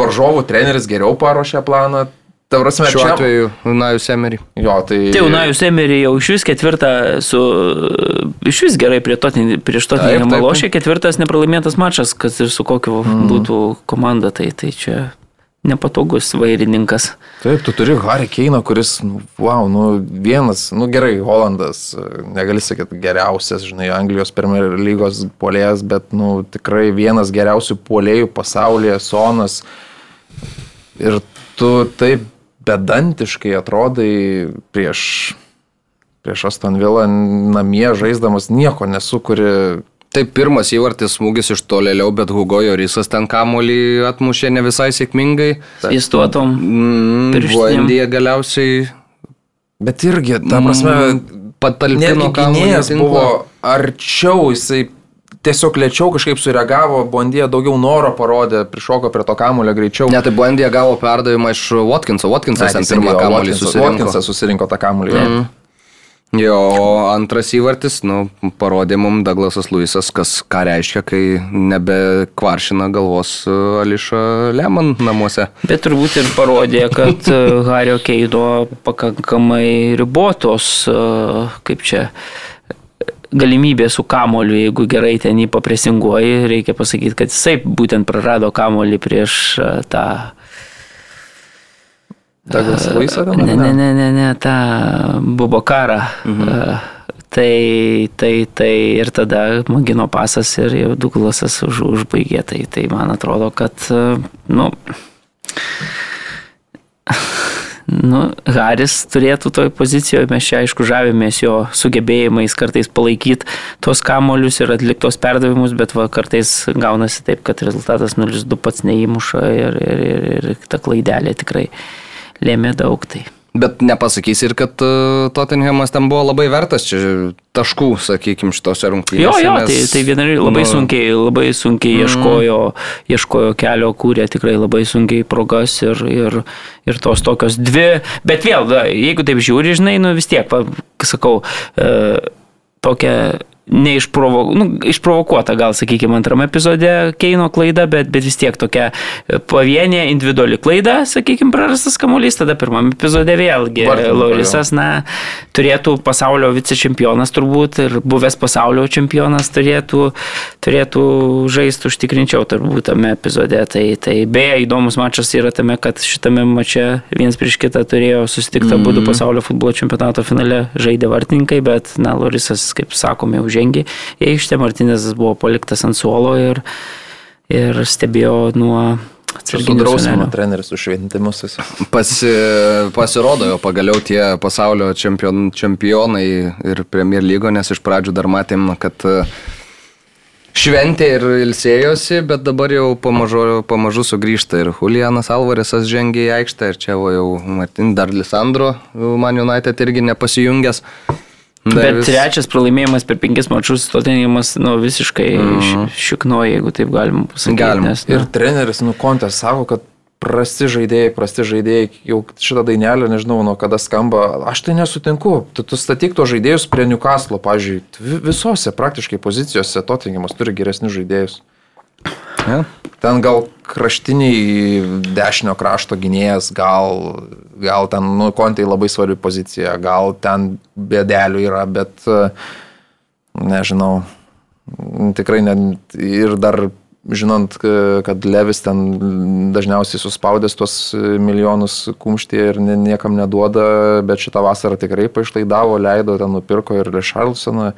varžovų treneris geriau paruošė planą. Ta prasme, Šiuo čia- atveju Najus Emery. Jo, tai... Tai Unajus Emery jau iš vis ketvirtą su... Iš vis gerai prie Totin, prieš Totinį taip. malošė, ketvirtas nepralaimėtas mačas, kas ir su kokiu mm. būtų komanda, tai, tai čia nepatogus vairininkas. Taip, tu turi Harry Keiną, kuris, nu, wow, nu, vienas, nu gerai, Holandas, negali sakyti geriausias, žinai, Anglijos Premier lygos polėjas, bet, nu, tikrai vienas geriausių polėjų pasaulyje, Sonas. Ir tu taip bedantiškai atrodai prieš, prieš Aston Villa namie žaisdamas, nieko nesukuri. Taip, pirmas įvartis smūgis iš tolėliau, bet Hugo Jorisas ten kamolį atmušė ne visai sėkmingai. Įstuotom. Mm, Pirštinėm. Buendija galiausiai Bet irgi, ta prasme, patalpino netgi kamuolį buvo arčiau, jisai tiesiog lėčiau kažkaip sureagavo, Bondija daugiau noro parodė, prišoko prie to kamulio greičiau. Ne, tai Buendija gavo perdavimą iš Watkinso. Watkinsas ten pirmą kamuolį susirinko. Watkinsas susirinko tą kamulį. Mm. Jo, antras įvartis, nu, parodė mums Douglasas Luisas, kas ką reiškia, kai nebe kvaršina galvos e, Ališa Lemon namuose. Bet turbūt ir parodė, kad e, Hario Keido pakankamai ribotos, e, kaip čia, galimybė su kamoliu, jeigu gerai ten jį papresinguoji, reikia pasakyti, kad jisai būtent prarado kamolį prieš tą... Douglas Luisą ten? ar Ne, ne, ne, ne, ne, tą Bubokarą. Mhm. Tai, tai, tai ir tada Magino pasas ir jau Douglasas už, užbaigė. Tai, tai man atrodo, kad, nu, Nu, Haris turėtų toj pozicijoje, mes čia aišku žavimės jo sugebėjimais kartais palaikyti tos kamolius ir atliktos perdavimus, bet va, kartais gaunasi taip, kad rezultatas 0-2 pats neįmuša ir, ir, ir, ir ta klaidelė tikrai lėmė daug. Tai. Bet nepasakysi ir, kad uh, Tottenhamas ten buvo labai vertas čia taškų, sakykime, šitose rungtynėse. Jo, jo, tai, tai vienari labai nu, sunkiai, labai sunkiai ieškojo, ieškojo kelio, kūrė tikrai labai sunkiai progas ir, ir, ir tos tokios dvi. Bet vėl, da, jeigu taip žiūri, žinai, nu vis tiek, va, sakau, e, tokia neišprovo, nu, išprovokuota gal, sakykime, antrame epizode Keino klaida, bet, bet vis tiek tokia pavienė individuali klaida, sakykime, prarastas kamuolys, tada pirmame epizode vėlgi Laurisas, na, turėtų pasaulio vicečempionas turbūt ir buvęs pasaulio čempionas turėtų, turėtų žaisti užtikrinčiau turbūt tame epizode. Tai, tai beje, įdomus mačas yra tame, kad šitame mače vienas prieš kitą turėjo susitikti mm -hmm. būdų pasaulio futbolo čempionato finale žaidė vartininkai, bet, na, Laurisas, kaip sakome, už žengė į aikštę, Martinezas buvo paliktas ant suolo ir, ir stebėjo nuo Sudrausimo treneris užšventimus. Pasi, pasirodo jau pagaliau tie pasaulio čempion, čempionai ir Premier lygo, nes iš pradžių dar matėm, kad e, šventė ir ilsėjosi, bet dabar jau pamažu, pamažu sugrįžta ir Julianas Alvaresas žengė į aikštę ir čia jau Martin, dar Lisandro, man United irgi nepasijungęs. Dar Bet vis... trečias pralaimėjimas per penkis mačius, Tottenhamas nu, visiškai mm -hmm. šiknoja, jeigu taip galima pasakyti. Galima. Nes, nu. Ir treneris, nu, kontės sako, kad prasti žaidėjai, prasti žaidėjai, jau šitą dainelę, nežinau, nuo kada skamba, aš tai nesutinku. Tu, tu statyk to žaidėjus prie Newcastle, pažiūrėjau, visose praktiškai pozicijose Tottenhamas turi geresnius žaidėjus. Ja. Ten gal kraštiniai dešinio krašto gynėjas, gal, gal ten, nu, kontai labai svarbi pozicija, gal ten bėdelių yra, bet nežinau, tikrai ne, ir dar žinant, kad Levis ten dažniausiai suspaudęs tuos milijonus kumštį ir niekam neduoda, bet šitą vasarą tikrai paišlaidavo, leido, ten nupirko ir Lešarlsoną.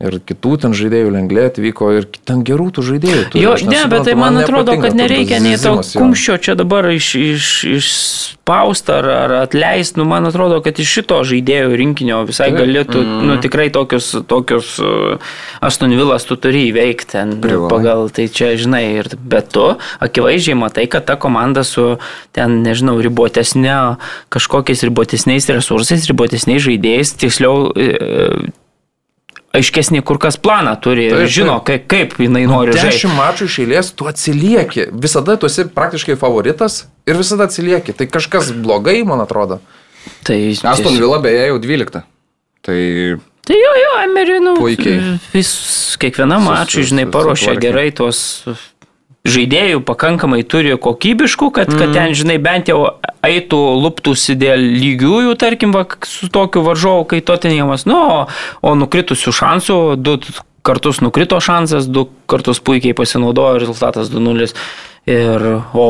Ir kitų ten žaidėjų lengvė atvyko ir ten gerų tų žaidėjų. Turi. Jo, ne, bet tai man, man atrodo, kad nereikia nei to kumščio čia dabar iš, iš, išspausta ar, ar atleisti. Nu, man atrodo, kad iš šito žaidėjų rinkinio visai galėtų, mm. nu, tikrai tokius, tokius uh, Aston Villas tu turi įveikti ten Privalai. pagal, tai čia, žinai, ir bet tu akivaizdžiai matai, kad ta komanda su ten, nežinau, ribotesnė, kažkokiais ribotesniais resursais, ribotesniais žaidėjais, tiksliau, uh, aiškesnį kur kas planą turi ir žino, kaip, kaip jinai nori žaisti. Dešimt mačų iš eilės tu atsilieki. Visada tu esi praktiškai favoritas ir visada atsilieki. Tai kažkas blogai, man atrodo. Tai Aston Villa beje jau 12. Tai Tai jo, jo, Emery, nu, puikiai. Vis, kiekvienam mačui, žinai, paruošia gerai tuos žaidėjų pakankamai turi kokybiškų, kad, mm. kad ten, žinai, bent jau eitų luptųsi dėl lygiųjų, tarkim, va, su tokiu varžovu, kai Tottenhamas, nu, o, o nukritusių šansų, du kartus nukrito šansas, du kartus puikiai pasinaudojo, rezultatas 2-0. Ir, o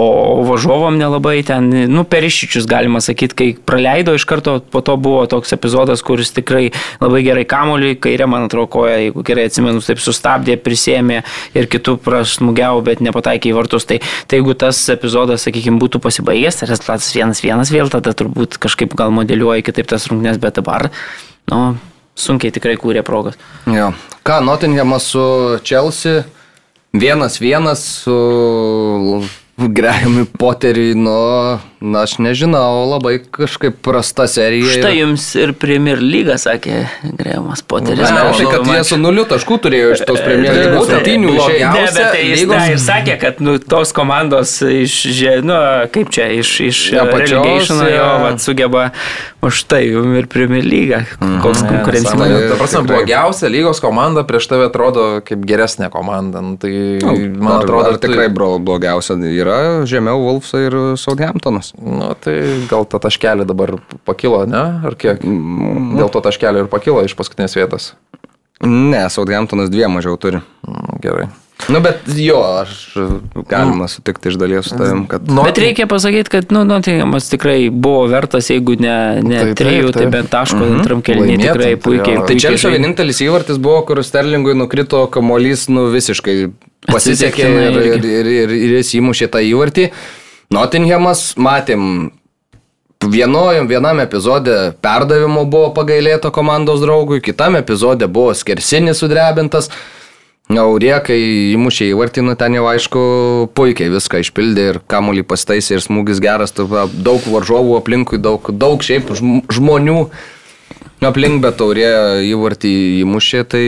važiuovom nelabai ten, nu, per išičius galima sakyti, kai praleido iš karto, po to buvo toks epizodas, kuris tikrai labai gerai kamoliui, kairė, man atrodo, koja, jeigu gerai atsimenu, taip sustabdė, prisėmė ir kitų prasmugiavo, bet nepataikė į vartus. Tai, tai jeigu tas epizodas, sakykime, būtų pasibaigęs, tai rezultatas vienas vienas vėl, tada turbūt kažkaip gal modeliuoja kitaip tas rungtynės, bet dabar, nu, sunkiai tikrai kūrė progas. Jo. Ką, Nottinghamas su Chelsea? Vienas vienas su Grahamui Poteriui, nu, na, aš nežinau, labai kažkaip prasta serija. Štai jums ir Premier lyga, sakė Grahamas Poteris. Ne, tai kad jie su nuliu taškų turėjo iš tos Premier lygos rungtynių. Ne, bet tai jis lygos... ir sakė, kad nu, tos komandos iš, nu, kaip čia, iš, iš relegation jo, vat, sugeba už tai jums ir Premier lyga. Koks mhm. konkurencingas. Ta prasme, blogiausia lygos komanda prieš tave atrodo kaip geresnė komanda. Nu, tai, nu, man atrodo, ar tikrai blogiausia yra žemiau Wolfsai ir Southamptonas. Nu, tai gal tą taškelį dabar pakilo, ne? Ar kiek? Mm. Dėl to taškelį ir pakilo iš paskutinės vietos. Ne, Southamptonas dviem mažiau turi. Mm, gerai. Nu, bet jo, aš galima sutikti iš dalies su tavim, kad... Nu, bet reikia pasakyti, kad, nu, Nottinghamas tikrai buvo vertas, jeigu ne, ne tai, trijų, tai bent taško mm -hmm. antram kelniui tikrai puikiai. Tai, tai čia čia vienintelis įvartis buvo, kur Sterlingui nukrito kamolys, nu, visiškai pasisekė ir, ir, ir, ir, ir jis įmušė tą įvartį. Nottinghamas, matėm, Vienojom, vienam epizode perdavimo buvo pagailėta komandos draugui, kitam epizode buvo skersinis sudrebintas. Aurė, kai įmušė į vartynų, ten jau aišku puikiai viską išpildė ir kamuolį pastaisė ir smūgis geras, daug varžovų aplinkui, daug, daug šiaip žmonių aplink, bet Aurė į vartį įmušė, tai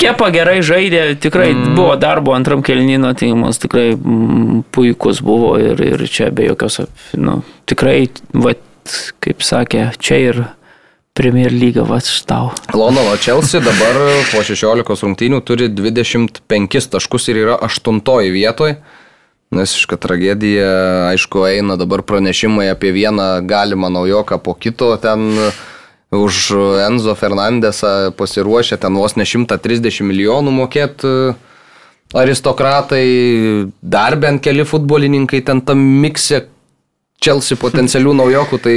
Kepa gerai žaidė, tikrai mm. buvo darbo antram kelnino, tai mums tikrai mm, puikus buvo ir, ir čia be jokios, nu, tikrai, va, kaip sakė, čia ir Premier lyga, va, štau. Londono Chelsea dabar po 16 rungtynių turi 25 taškus ir yra 8 vietoje. Visiška tragedija, aišku, eina dabar pranešimai apie vieną galimą naujoką po kito ten už Enzo Fernandesą pasiruošę ten vos ne 130 milijonų mokėti e, aristokratai, dar bent keli futbolininkai ten tam mikse Chelsea potencialių naujokų, tai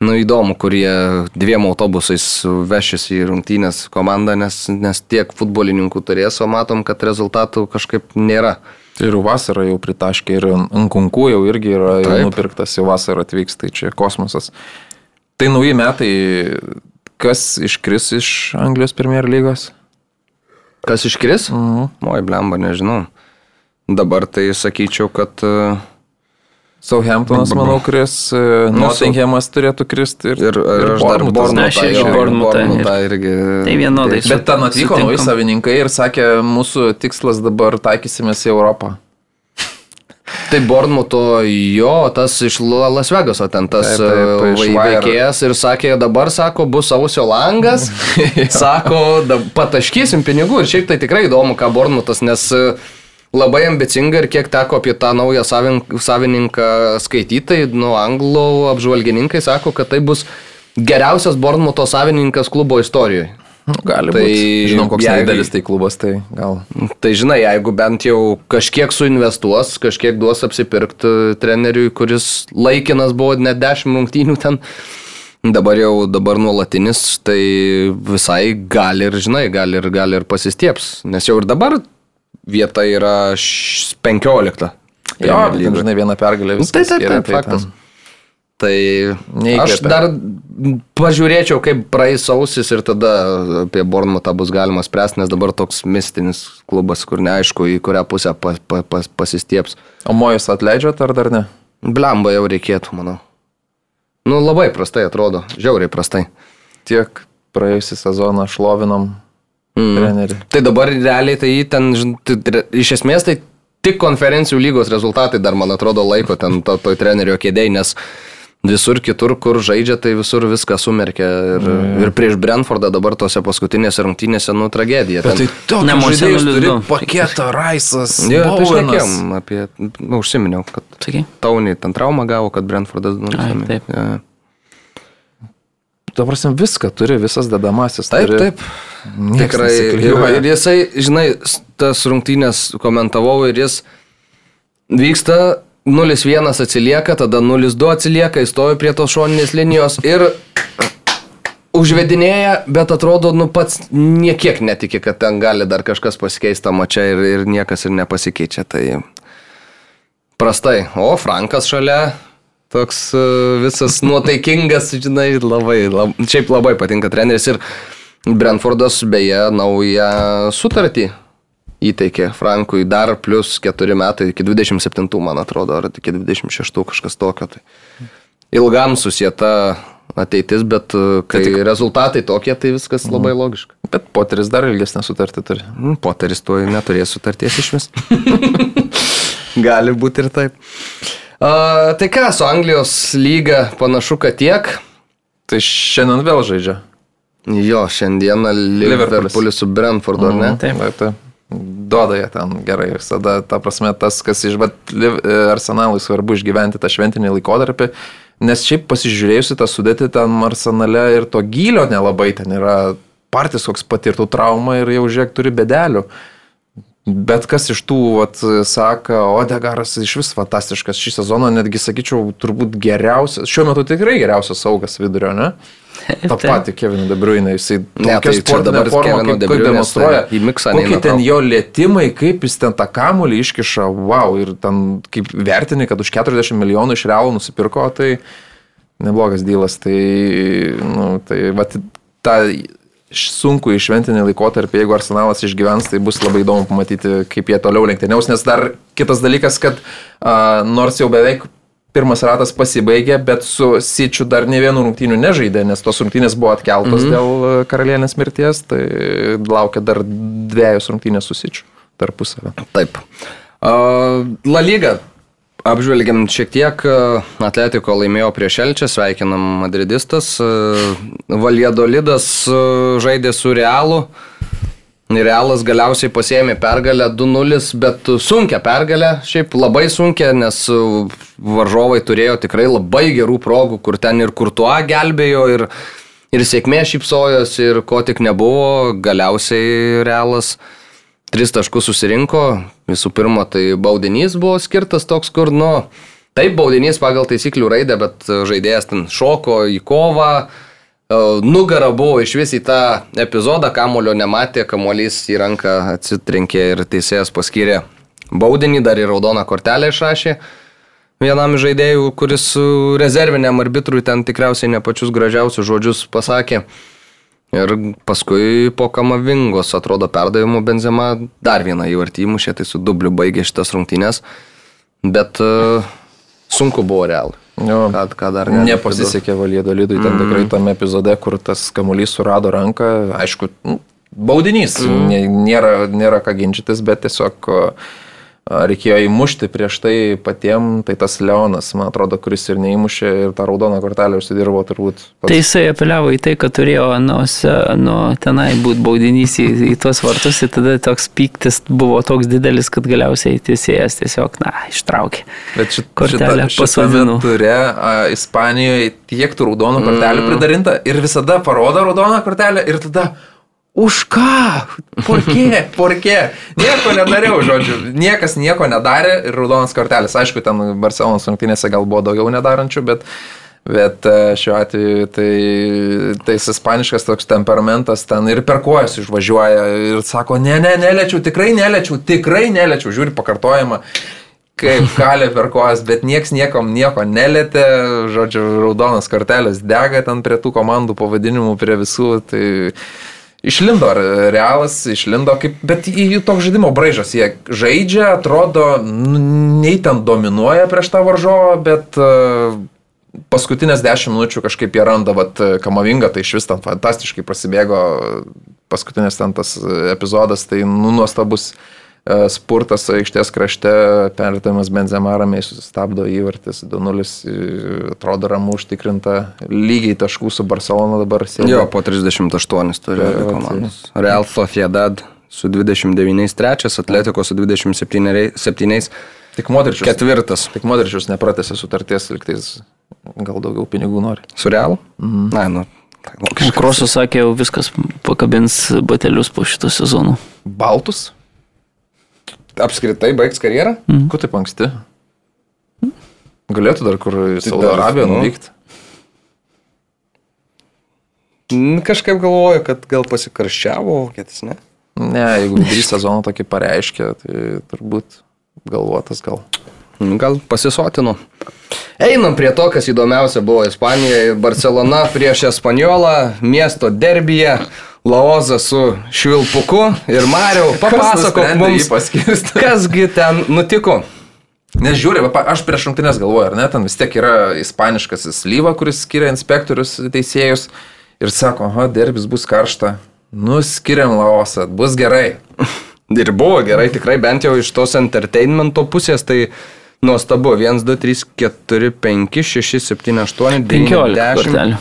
nu, įdomu, kurie dviem autobusais vešis į rungtynės komandą, nes, nes tiek futbolininkų turės, o matom, kad rezultatų kažkaip nėra. Ir vasarą jau pritaškė ir Nkunku jau irgi yra jau nupirktas, jau vasarą atvyks, tai čia kosmosas. Tai nauji metai, kas iškris iš Anglijos Premier lygos? Kas iškris? Mhm. Oi, blemba, nežinau. Dabar tai sakyčiau, kad... Uh, Southamptonas, manau, kris, uh, Nottinghamas turėtų kristi ir, ir, ir aš dar Bornutą, Bornutą irgi. Tai vienodai. Bet ten atvyko nauji savininkai ir sakė, mūsų tikslas dabar taikysimės į Europą. Tai Bornmuto jo, tas iš Las Vegaso, ten tas e, veikėjas ir sakė, dabar sako, bus sausio langas, sako, da, pataškysim pinigų ir šiaip tai tikrai įdomu, ką Bornmutas, nes e, labai ambicinga ir kiek teko apie tą naują savininką skaityti, tai nuo anglų apžvalgininkai sako, kad tai bus geriausias Bornmuto savininkas klubo istorijoje. Nu, gali tai, būti. Žinom, koks jeigu, didelis tai klubas, tai gal. Tai žinai, jeigu bent jau kažkiek suinvestuos, kažkiek duos apsipirkti treneriui, kuris laikinas buvo net 10 rungtynių ten, dabar jau dabar nuolatinis, tai visai gali ir, žinai, gali ir, gali ir pasistieps. Nes jau ir dabar vieta yra 15. Jo, žinai, viena pergalė viskas. Tai taip, taip, taip, tai faktas. Ten. Tai Neįkvėpia. aš dar pažiūrėčiau, kaip praeis sausis ir tada apie Bornmutą bus galima spręsti, nes dabar toks mistinis klubas, kur neaišku, į kurią pusę pa, pa, pa, pasistieps. O Mojus atleidžiat ar dar ne? Blemba jau reikėtų, manau. Nu, labai prastai atrodo, žiauriai prastai. Tiek praėjusią sezoną šlovinom mm. trenerių. Tai dabar realiai tai ten, iš esmės tai tik konferencijų lygos rezultatai dar, man atrodo, laiko ten to, toj trenerio kėdėjai, nes visur kitur, kur žaidžia, tai visur viską sumerkia. Ir, mm. ir prieš Brentfordą dabar tose paskutinėse rungtynėse, nu, tragedija. Bet ten, tai tokia žaidėjas turi paketą Raisas. Jo, tai šnekėjom apie, nu, užsiminiau, kad Sakai? Taunį ten traumą gavo, kad Brentfordas nusėmė. Taip. Ja. Prasme, viską turi, visas dedamasis. Taip, turi. taip. Tikrai. Ir, ir jisai, žinai, tas rungtynės komentavau ir jis vyksta 0-1 atsilieka, tada 0-2 atsilieka, įstoja prie tos šoninės linijos ir užvedinėja, bet atrodo, nu pats niekiek netiki, kad ten gali dar kažkas pasikeisti tą mačią ir, ir niekas ir nepasikeičia. Tai prastai. O Frankas šalia, toks e, visas nuotaikingas, žinai, labai, lab, šiaip labai patinka treneris ir Brentfordas beje naują sutartį įteikė Frankui dar plus 4 metai iki 27, man atrodo, ar iki 26 kažkas tokio. Tai ilgam susieta ateitis, bet e, kai tai tik... rezultatai tokie, tai viskas mhm. labai logiška. Bet Poteris dar ilgesnę sutartį turi. Mm, Poteris tuoj neturės sutarties iš vis. Gali būti ir taip. A, tai ką, su Anglijos lyga panašu, kad tiek. Tai šiandien vėl žaidžia. Jo, šiandieną Liverpoolis su Brentfordu, ar ne? Mm, taip, taip. taip. Duoda jie ten gerai visada, ta prasme, tas, kas iš, bet Arsenalui svarbu išgyventi tą šventinį laikotarpį, nes šiaip pasižiūrėjusi tą sudėtį ten Arsenale ir to gylio nelabai ten yra partijos koks patirtų traumą ir jau žiūrėk turi bedelių. Bet kas iš tų, vat, sako, Odegaras iš vis fantastiškas šį sezoną, netgi sakyčiau, turbūt geriausias, šiuo metu tikrai geriausias saugas vidurio, ne? Ta pati Kevin De Bruyne, jisai ne, tai sportinę formą, kaip, kaip demonstruoja. Į miksą. Kokie ten jo lėtymai, kaip jis ten tą kamulį iškiša, wow, ir ten kaip vertini, kad už 40 milijonų iš realų nusipirko, tai neblogas dylas. Tai, nu, tai va, ta sunku išventinį laikotarpį, jeigu Arsenalas išgyvens, tai bus labai įdomu pamatyti, kaip jie toliau lenktyniaus, nes dar kitas dalykas, kad a, nors jau beveik pirmas ratas pasibaigė, bet su Sičiu dar ne vienų rungtynių nežaidė, nes tos rungtynės buvo atkeltos mm -hmm. dėl karalienės mirties, tai laukia dar dviejos rungtynės su Sičiu tarpusavę. Taip. La Liga. Apžvelgiam šiek tiek, Atletiko laimėjo prieš Elčią, sveikinam Madridistas, Valiedolidas žaidė su Realu, Realas galiausiai pasėmė pergalę 2-0, bet sunkia pergalę, šiaip labai sunkia, nes varžovai turėjo tikrai labai gerų progų, kur ten ir kurtuo gelbėjo, ir, ir sėkmė šypsojos, ir ko tik nebuvo, galiausiai Realas tris taškus susirinko, visų pirma, tai baudinys buvo skirtas toks, kur, nu, taip baudinys pagal taisyklių raidę, bet žaidėjas ten šoko į kovą, E, nugara buvo iš vis į tą epizodą, kamulio nematė, kamuolys į ranką atsitrenkė ir teisėjas paskyrė baudinį, dar ir raudoną kortelę išrašė vienam žaidėjų, kuris rezerviniam arbitrui ten tikriausiai ne pačius gražiausius žodžius pasakė. Ir paskui po Kamavingos, atrodo, perdavimų Benzema dar vieną įvartį įmušė, tai su dubliu baigė šitas rungtynės. Bet uh, sunku buvo realiai. Jo, ką, ką dar ne, nepasisekė Valėdo Lidui, ten mm. tikrai tame epizode, kur tas kamuolys surado ranką, aišku, baudinys, mm. nėra, nėra ką ginčytis, bet tiesiog uh, reikėjo įmušti prieš tai patiem, tai tas Leonas, man atrodo, kuris ir neįmušė ir tą raudoną kortelę užsidirbo turbūt. Pats. Tai jisai apeliavo į tai, kad turėjo nuo, nuo tenai būti baudinys į, į tuos vartus ir tada toks pyktis buvo toks didelis, kad galiausiai teisėjas tiesiog, na, ištraukė. Bet šit, kortelę pasodino. Turė Ispanijoje tiek tų raudonų kortelių mm. pridarinta ir visada parodo raudoną kortelę ir tada Už ką? Porkė? Porkė? Nieko nedariau, žodžiu. Niekas nieko nedarė ir raudonas kortelis. Aišku, ten Barcelonas rungtynėse gal buvo daugiau nedarančių, bet, bet e, šiuo atveju tai, tai ispaniškas toks temperamentas ten ir per kojas išvažiuoja ir sako, ne, ne, neliečiau, tikrai neliečiau, tikrai neliečiau, žiūri pakartojimą kaip kalė per kojas, bet nieks niekam nieko nelėtė, žodžiu, raudonas kortelis dega ten prie tų komandų pavadinimų, prie visų, tai Išlindo realas, išlindo kaip, bet jų toks žaidimo braižas, jie žaidžia, atrodo, nei ten dominuoja prieš tą varžovą, bet uh, paskutinės 10 minučių kažkaip jie randa, vat, kamavinga, tai iš vis ten fantastiškai prasidėgo paskutinės ten tas epizodas, tai nu, nuostabus E, spurtas aikštės krašte, perdavimas Benzema ramiai susistabdo įvartis 2-0, atrodo ramu užtikrinta, lygiai taškų su Barcelona dabar sėdi. Jo, po 38 turi abi komandos. Real Sociedad su 29 trečias, Atletiko su 27. Tik Modričius. Ketvirtas. Tik Modričius nepratęsė sutarties, liktais gal daugiau pinigų nori. Su Real? Mhm. Na, nu. Tai Krosas sakė, jau viskas pakabins batelius po šito sezono. Baltus? Apskritai baigs karjerą? Mm. Ko taip anksti? Galėtų dar kur į Saudo dar, Arabiją nu. nuvykti. Kažkaip galvoju, kad gal pasikarščiavo, kėtis, ne? Ne, jeigu vidury sezono tokį pareiškia, tai turbūt galvotas gal. Mm, Gal pasisotinu. Einam prie to, kas įdomiausia buvo Ispanijoje. Barcelona prieš Espanjolą, miesto derbyje, Laoza su Švilpuku ir Mariau. Papasakok mums, kasgi ten nutiko. Nes žiūrė, va, aš prieš rungtynės galvoju, ar ne, ten vis tiek yra ispaniškasis lyva, kuris skiria inspektorius teisėjus ir sako, aha, derbis bus karšta, nu skiriam laosą, bus gerai. Ir buvo gerai, tikrai bent jau iš tos entertainmento pusės, tai nuostabu. 1, 2, 3, 4, 5, 6, 7, 8, 9, 15 10. kortelių.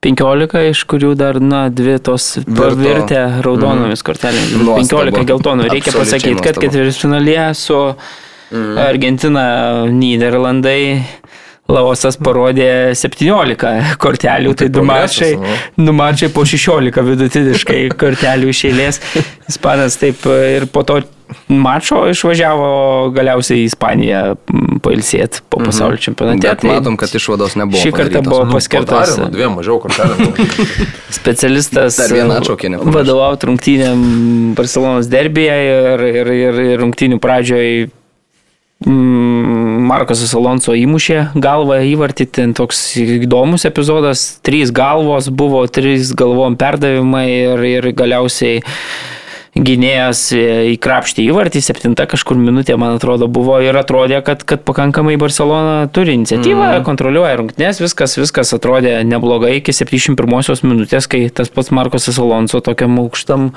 15, iš kurių dar, na, dvi tos pavirtę raudonomis kortelėmis. Mhm. Nuostabu. 15 geltonų. Reikia Absoliučiai pasakyti, kad nuostabu. ketvirtfinalėje su Mhm. Argentina, Niderlandai. Laosas parodė 17 kortelių, tai du progresas, mačai, nu. du mačai po 16 vidutiniškai kortelių iš eilės. Ispanas taip ir po to mačo išvažiavo galiausiai į Ispaniją pailsėti po pasaulio čempionate. Bet Tai matom, kad išvados nebuvo. Šį kartą buvo Nu, paskirtas nu, dviem mažiau kortelių. specialistas vadovauti rungtynėm Barcelonos derbyje ir, ir, ir, ir rungtynių pradžioje mm, Markosas Alonso įmušė galvą įvartį, ten toks įdomus epizodas, trys galvos buvo, trys galvom perdavimai ir, ir galiausiai gynėjas įkrapštė įvartį, septinta kažkur minutė, man atrodo, buvo ir atrodė, kad, kad pakankamai Barcelona turi iniciatyvą, mm. kontroliuoja rungtynės, viskas, viskas atrodė neblogai iki 71 minutės, kai tas pats Markosas Alonso tokiam aukštam,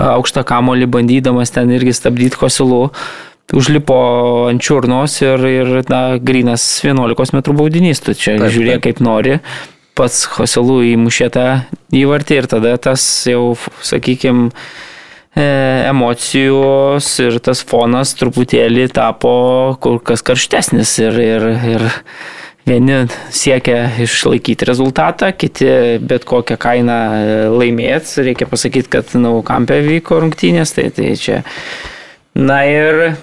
aukštą kamolį bandydamas ten irgi stabdyti Hosilų. Užlipo ant čiurnos ir, ir na, grinas 11 m baudinys, tu čia Taip, žiūrėk taip. kaip nori. Pats Hosilų įmušė tą įvartį ir tada tas jau, sakykime, emocijos ir tas fonas truputėlį tapo kur kas karštesnis ir, ir, ir vieni siekia išlaikyti rezultatą, kiti bet kokią kainą laimėti. Reikia pasakyti, kad Nau kampė vyko rungtynės, tai, tai čia. Na ir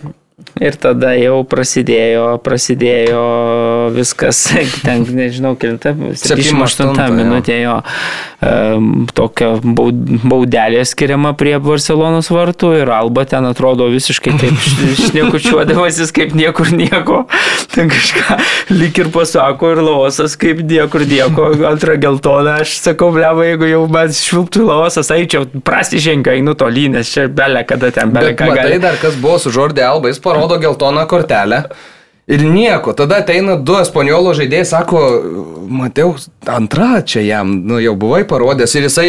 Ir tada jau prasidėjo, prasidėjo viskas, ten nežinau, kilta, 78 78, minutė jo tokia baud- baudelė skiriama prie Barcelonos vartų ir Alba ten atrodo visiškai taip šnekučiuodamasis kaip niekur nieko. Ten kažką lik ir pasako ir laosas kaip niekur nieko, antrą geltoną. Aš sakau, bleva, jeigu jau man švilptų laosas, eičiau, prasižengiu, einu tolyn, nes čia belė kada ten, belė matai gali. dar, kas buvo su Žordė Alba, jis parodo geltoną kortelę. Ir nieko, tada ateina du espanjolo žaidėjai, sako, Mateu, antra čia jam, nu jau buvai parodęs ir jisai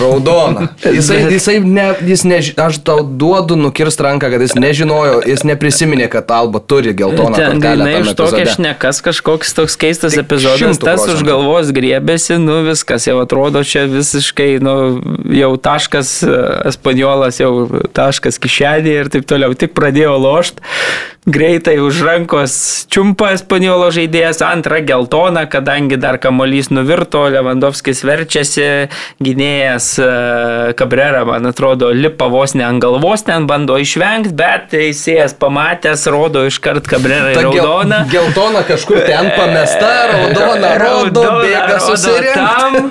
Raudona. Jisai, jisai ne, jis ne, aš tau duodu nukirst ranką, kad jis nežinojo, jis neprisiminė, kad Alba turi geltoną kortelę. tame iš tokio šnekas kažkoks toks keistas Tik epizodas, tas už galvos griebėsi, nu viskas, jau atrodo čia visiškai, nu jau taškas e, espaniolas, jau taškas kišenė ir taip toliau, tik pradėjo lošti. Greitai už rankos čiumpa espanjolo žaidėjas, antrą geltoną, kadangi dar kamolys nuvirto, Lewandowskis verčiasi, gynėjas e, Cabrera, man atrodo, lipa vos ne ant galvos, ten bando išvengti, bet teisėjas pamatęs, rodo iškart Cabrera Ta gel, raudoną. geltona kažkur ten pamesta, raudona, rodo, bėga susirinkti. tam.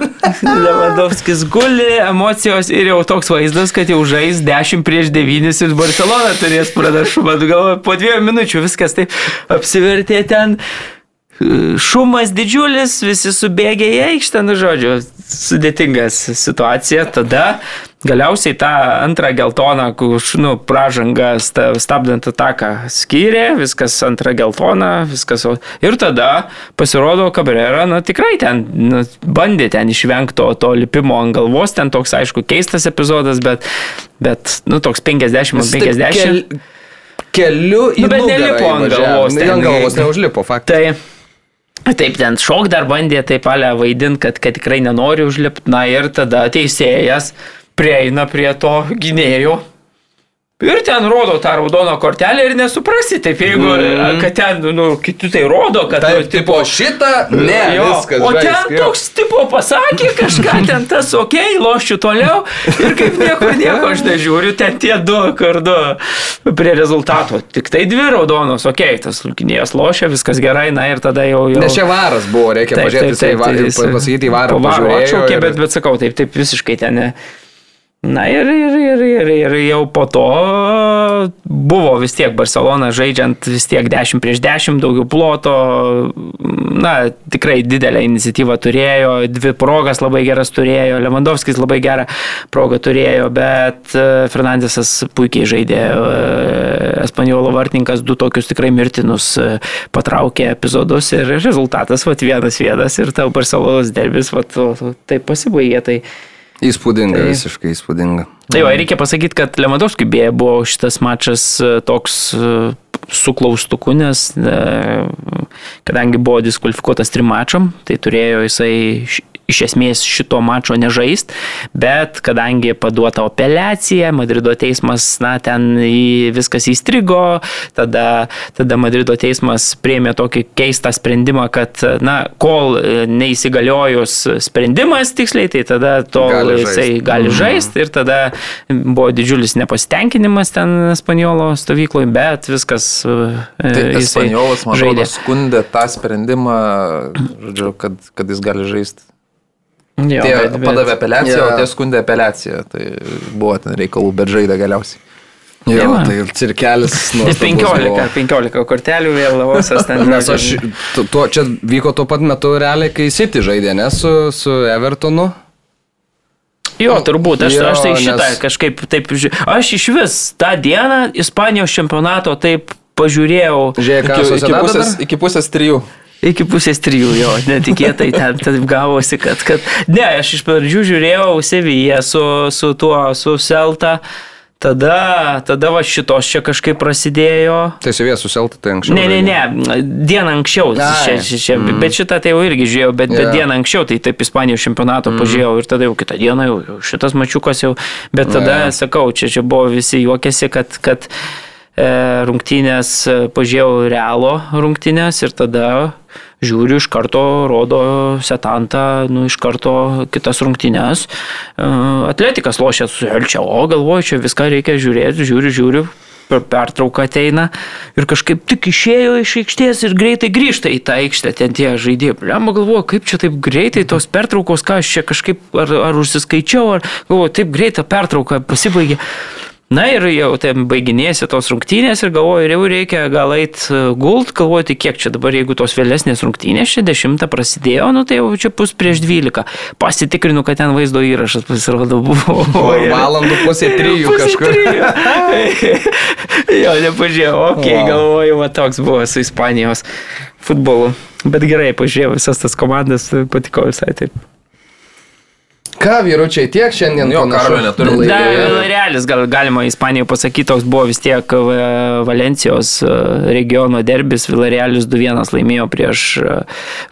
Lewandowskis guli, emocijos ir jau toks vaizdas, kad jau žais 10 prieš 9 ir Barcelona turės pranašumą. Tu galvoji, po dviejų minučių viskas taip apsivertė ten. Šumas didžiulis, visi subėgė į aikštę, nu žodžiu, sudėtinga situacija. Tada galiausiai tą antrą geltoną, nu, pražangą sta- stabdant ataką skyrė, viskas antrą geltoną, viskas. Ir tada pasirodo Cabrera, nu tikrai ten nu, bandė ten išvengti to, to lipimo ant galvos, ten toks aišku keistas epizodas, bet, bet nu, toks 50 ant Jis taip 50. kel- Keliu į Nu, bet nugarą nelipo ant galvos ten, Ant galvos neužlipo, faktas. Tai taip ten šok dar bandė taip ale vaidinti, kad, kad tikrai nenori užlipti. Na ir tada teisėjas prieina prie to gynėjo Ir ten rodo tą raudoną kortelę ir nesuprasi, taip jeigu, mm. kad ten, nu, kitų tai rodo, kad, Taip, nu, tipo šitą, ne, jo, viskas. o ten žaisk, toks tipo pasakė kažką, ten tas ok, lošiu toliau ir kaip nieko, nieko aš nežiūriu, ten tie du kardu prie rezultato. Tik tai dvi raudonos, ok, tas lūkinėjas lošia, viskas gerai, na ir tada jau... jau... Nes čia varas buvo, reikia pažiūrėti, jisai va- jis- pasakyti į varą. pažiūrėjo atšaukė, ir- bet, bet sakau, taip, taip visiškai ten. ne. Na ir, ir, ir, ir, ir jau po to buvo vis tiek Barcelona žaidžiant vis tiek 10 prieš 10, daugiau ploto, na tikrai didelę iniciatyvą turėjo, dvi progas labai geras turėjo, Lewandowskis labai gerą progą turėjo, bet e, Fernandesas puikiai žaidė, e, Espanjolo vartininkas du tokius tikrai mirtinus e, patraukė epizodus ir rezultatas, va, vienas vienas ir tau Barcelonas derbis, va, taip pasibaigė. Tai, Įspūdinga, Tai- visiškai įspūdinga. Tai jo, reikia pasakyti, kad Lewandowski beje buvo šitas mačas e, toks e, su klaustuku, nes e, kadangi buvo diskvalifikuotas trim mačam, tai turėjo jisai iš esmės šito mačo nežaist, bet kadangi paduota apeliacija, Madrido teismas, na, ten viskas įstrigo, tada, tada Madrido teismas priemė tokį keistą sprendimą, kad, na, kol e, neįsigaliojus sprendimas tiksliai, tai tada tol Gali jisai žaist. gali žaisti ir tada buvo didžiulis nepasitenkinimas ten Spanjolo stovykloje, bet viskas e, Tai jisai Espanjolas, man atrodo, skundė tą sprendimą, žodžiu, kad, kad jis gali žaisti. Jo, Tie bet- bet- padavė apeliaciją, Jo. o tie skundė apeliaciją. Tai buvo ten reikalų, bet žaidė galiausiai. Jo, Tai va. tai ir cirkelis Nes nuostabus 15, buvo. 15 kortelių vėl lavosas ten. Nes aš, tu- tuo, čia vyko tuo pat metu realiai, kai City žaidė, ne su, su Evertonu. Jo, turbūt, aš, Jo, aš tai šitą nes- kažkaip taip, aš iš vis tą dieną Ispanijos čempionato taip pažiūrėjau Žiūrėk, Iki, iki, pusės, iki pusės trijų. Iki pusės trijų, jo, netikėtai ten taip gavosi, kad, kad, ne, aš iš pradžių žiūrėjau Seviją su, su tuo, su Selta, tada, tada va šitos čia kažkaip prasidėjo. Tai su viesu Selta, tai anksčiau. Ne, ne, ne, dieną anksčiau, šia, šia, šia, mm. bet šitą tai jau irgi žiūrėjau, bet, bet Jo. dieną anksčiau, tai taip Ispanijos čempionato mm. pažiūrėjau ir tada jau kitą dieną jau, jau šitas mačiukas jau, bet tada, Jo. sakau, čia, čia buvo visi juokėsi, kad, kad e, rungtynės, e, pažiūrėjau realo rungtynės ir tada žiūriu iš karto, rodo setantą, nu iš karto kitas rungtynės. E, atletikas lošia su Elčia, o galvoju, čia viską reikia žiūrėti, žiūriu, žiūriu, per pertrauką ateina ir kažkaip tik išėjo iš aikštės ir greitai grįžta į tą aikštę, ten tie žaidėjai. Lemba galvoju, kaip čia taip greitai tos pertraukos, ką aš čia kažkaip ar, ar užsiskaičiau, ar galvoju, taip greita pertrauka pasibaigė. Na ir jau ten baiginėsi tos rungtynės ir galvoju, jau reikia gal eit e, gult, galvoju, tai kiek čia dabar, jeigu tos vėlesnės rungtynės čia dešimtą prasidėjo, nu tai jau čia pus prieš dvylika. Pasitikrinu, kad ten vaizdo įrašas pasirodo buvo. Po valandų pusė trijų Pusė kažkur. trijų. jo, nepažiūrėjau, okei, okay, Wow. galvoju, va toks buvo su Ispanijos futbolu. Bet gerai, pažiūrėjau visas tas komandas, patiko visai taip. Ką, vyručiai, tiek šiandien Jo, laidoje. laidų. Da, Realis, gal galima Ispanijoje pasakyti, toks buvo vis tiek e, Valencijos e, regiono derbis, Villarealis 2-1 laimėjo prieš e,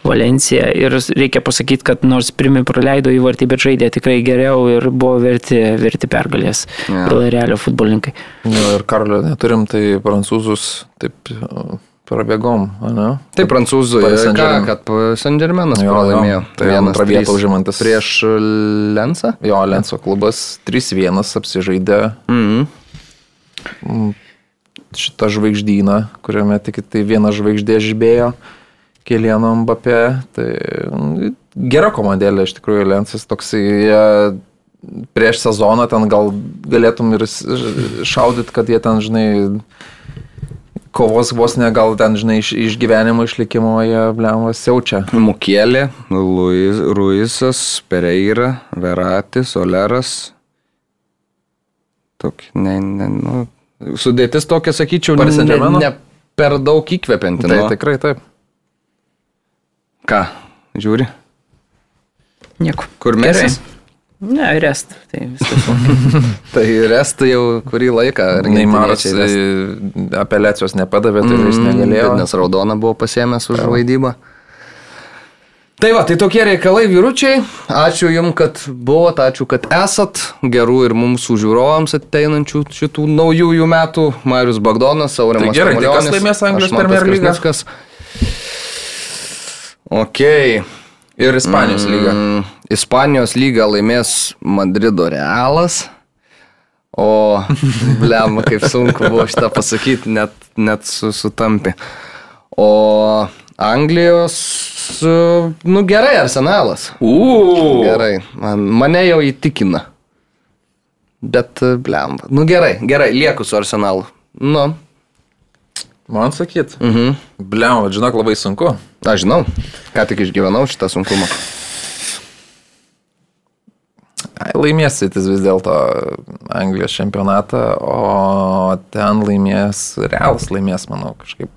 Valenciją ir reikia pasakyti, kad nors pirmi praleido įvartį, bet žaidė tikrai geriau ir buvo verti, verti pergalės Jo. Villarealio futbolininkai. Jo, ir Karolio neturim, tai prancūzus taip prabėgom, ne? Tai prancūzų, ką, kad jo. pralaimėjo. Tai Vienas antrą vietą užimantis. Prieš Lensą? Jo, Lenso klubas 3-1 apsižaidė Mhm. šitą žvaigždyną, kuriame tik tai viena žvaigždė žibėjo, Kelieno Mbappé. Tai mm, gera komandėlė iš tikrųjų Lensas toksai. Prieš sezoną ten gal galėtum ir šaudyti, kad jie ten, žinai, kovos vos ne gal ten, žinai, iš, iš gyvenimo išlikimo jie blemą siaučia. Mukėlė, Luis, Ruisas, Pereira, Veratis, Oleras. Tok, ne, ne, nu, sudėtis tokia, sakyčiau, ne, ne per daug įkvepianti. Tai nu. tikrai taip. Ką, žiūri? Nieko. Kur Gerai. Ne, rest. Tai viskas. Tai restai jau kurį laiką. Neimaras rest. e, apeliacijos nepadavė, tai jis Mm, negalėjo. Nes raudona buvo pasiemęs už vaidybą. Tai va, tai tokie reikalai vyručiai. Ačiū Jums, kad buvot, ačiū, kad esat. Gerų ir mums žiūrovams ateinančių šitų naujųjų metų. Marius Bagdonas, Aurimas. Tai gerai, tai kas laimės Anglijos Premier lygą? Ok. Ir Ispanijos lyga. Mm, Ispanijos lygą laimės Madrido Realas. O, blem, kaip sunku buvo šitą pasakyti, net, net su, sutampi. O Anglijos, nu gerai, Arsenalas. Uuu. Gerai, man, mane jau įtikina. Bet, blem, nu gerai, gerai, lieku su Arsenalu. Nu, Man sakyt. mhm. Bliam, žinok, labai sunku. Aš žinau, ką tik išgyvenau šitą sunkumą. Ai, Laimės Sitis vis dėlto Anglijos čempionatą, o ten laimės, Realas laimės, manau, kažkaip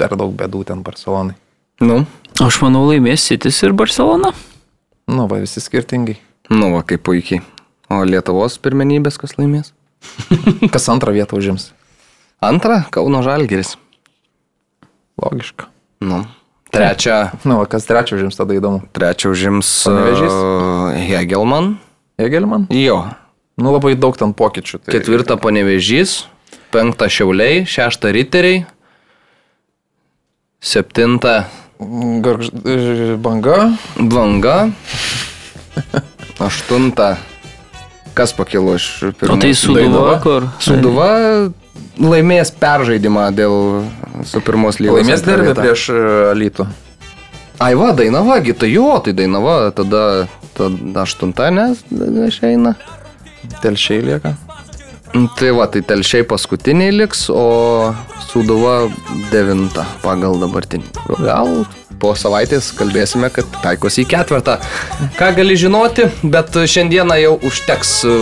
per daug bėdų ten Barcelonai. Nu, Aš manau laimės Sitis ir Barcelona. Nu, va, visi skirtingai. nu, va, kaip puikiai. O Lietuvos pirmenybės kas laimės? Kas antrą vietą užims? Antra, Kauno Žalgeris. Logiška. Nu. Trečia, Nu, kas trečią užims tada įdomu. trečia užims Panevėžys? uh, Hegelman. Egelman? Jo. Nu, labai daug ten pokyčių. Tai... Ketvirta Panevežys, penkta Šiauliai, šešta Riteriai, septinta Gargž... Banga. Dvanga, aštunta. Kas pakilo iš pirmo? O tai Suduva, kur? Suduva laimės peržaidimą dėl su pirmos lygos. Laimės derbį prieš e, Alytų. Ai va, Dainava, tai jo, tai Dainava tada, tada aštunta, nes išeina. Telšiai lieka. Tai va, tai telšiai paskutiniai liks, o Suduva devinta pagal dabartinį. Gal po savaitės kalbėsime, kad taikosi į ketvirtą. Ką gali žinoti, bet šiandieną jau užteks e,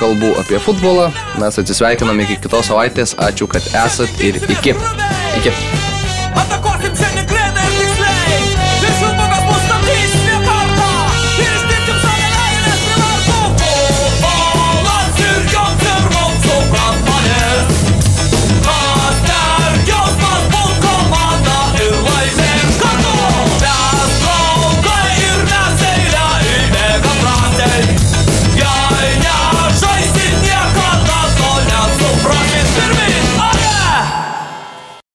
kalbų apie futbolą. Mes atsisveikiname iki kitos savaitės. Ačiū, kad esat ir iki. Iki. Atako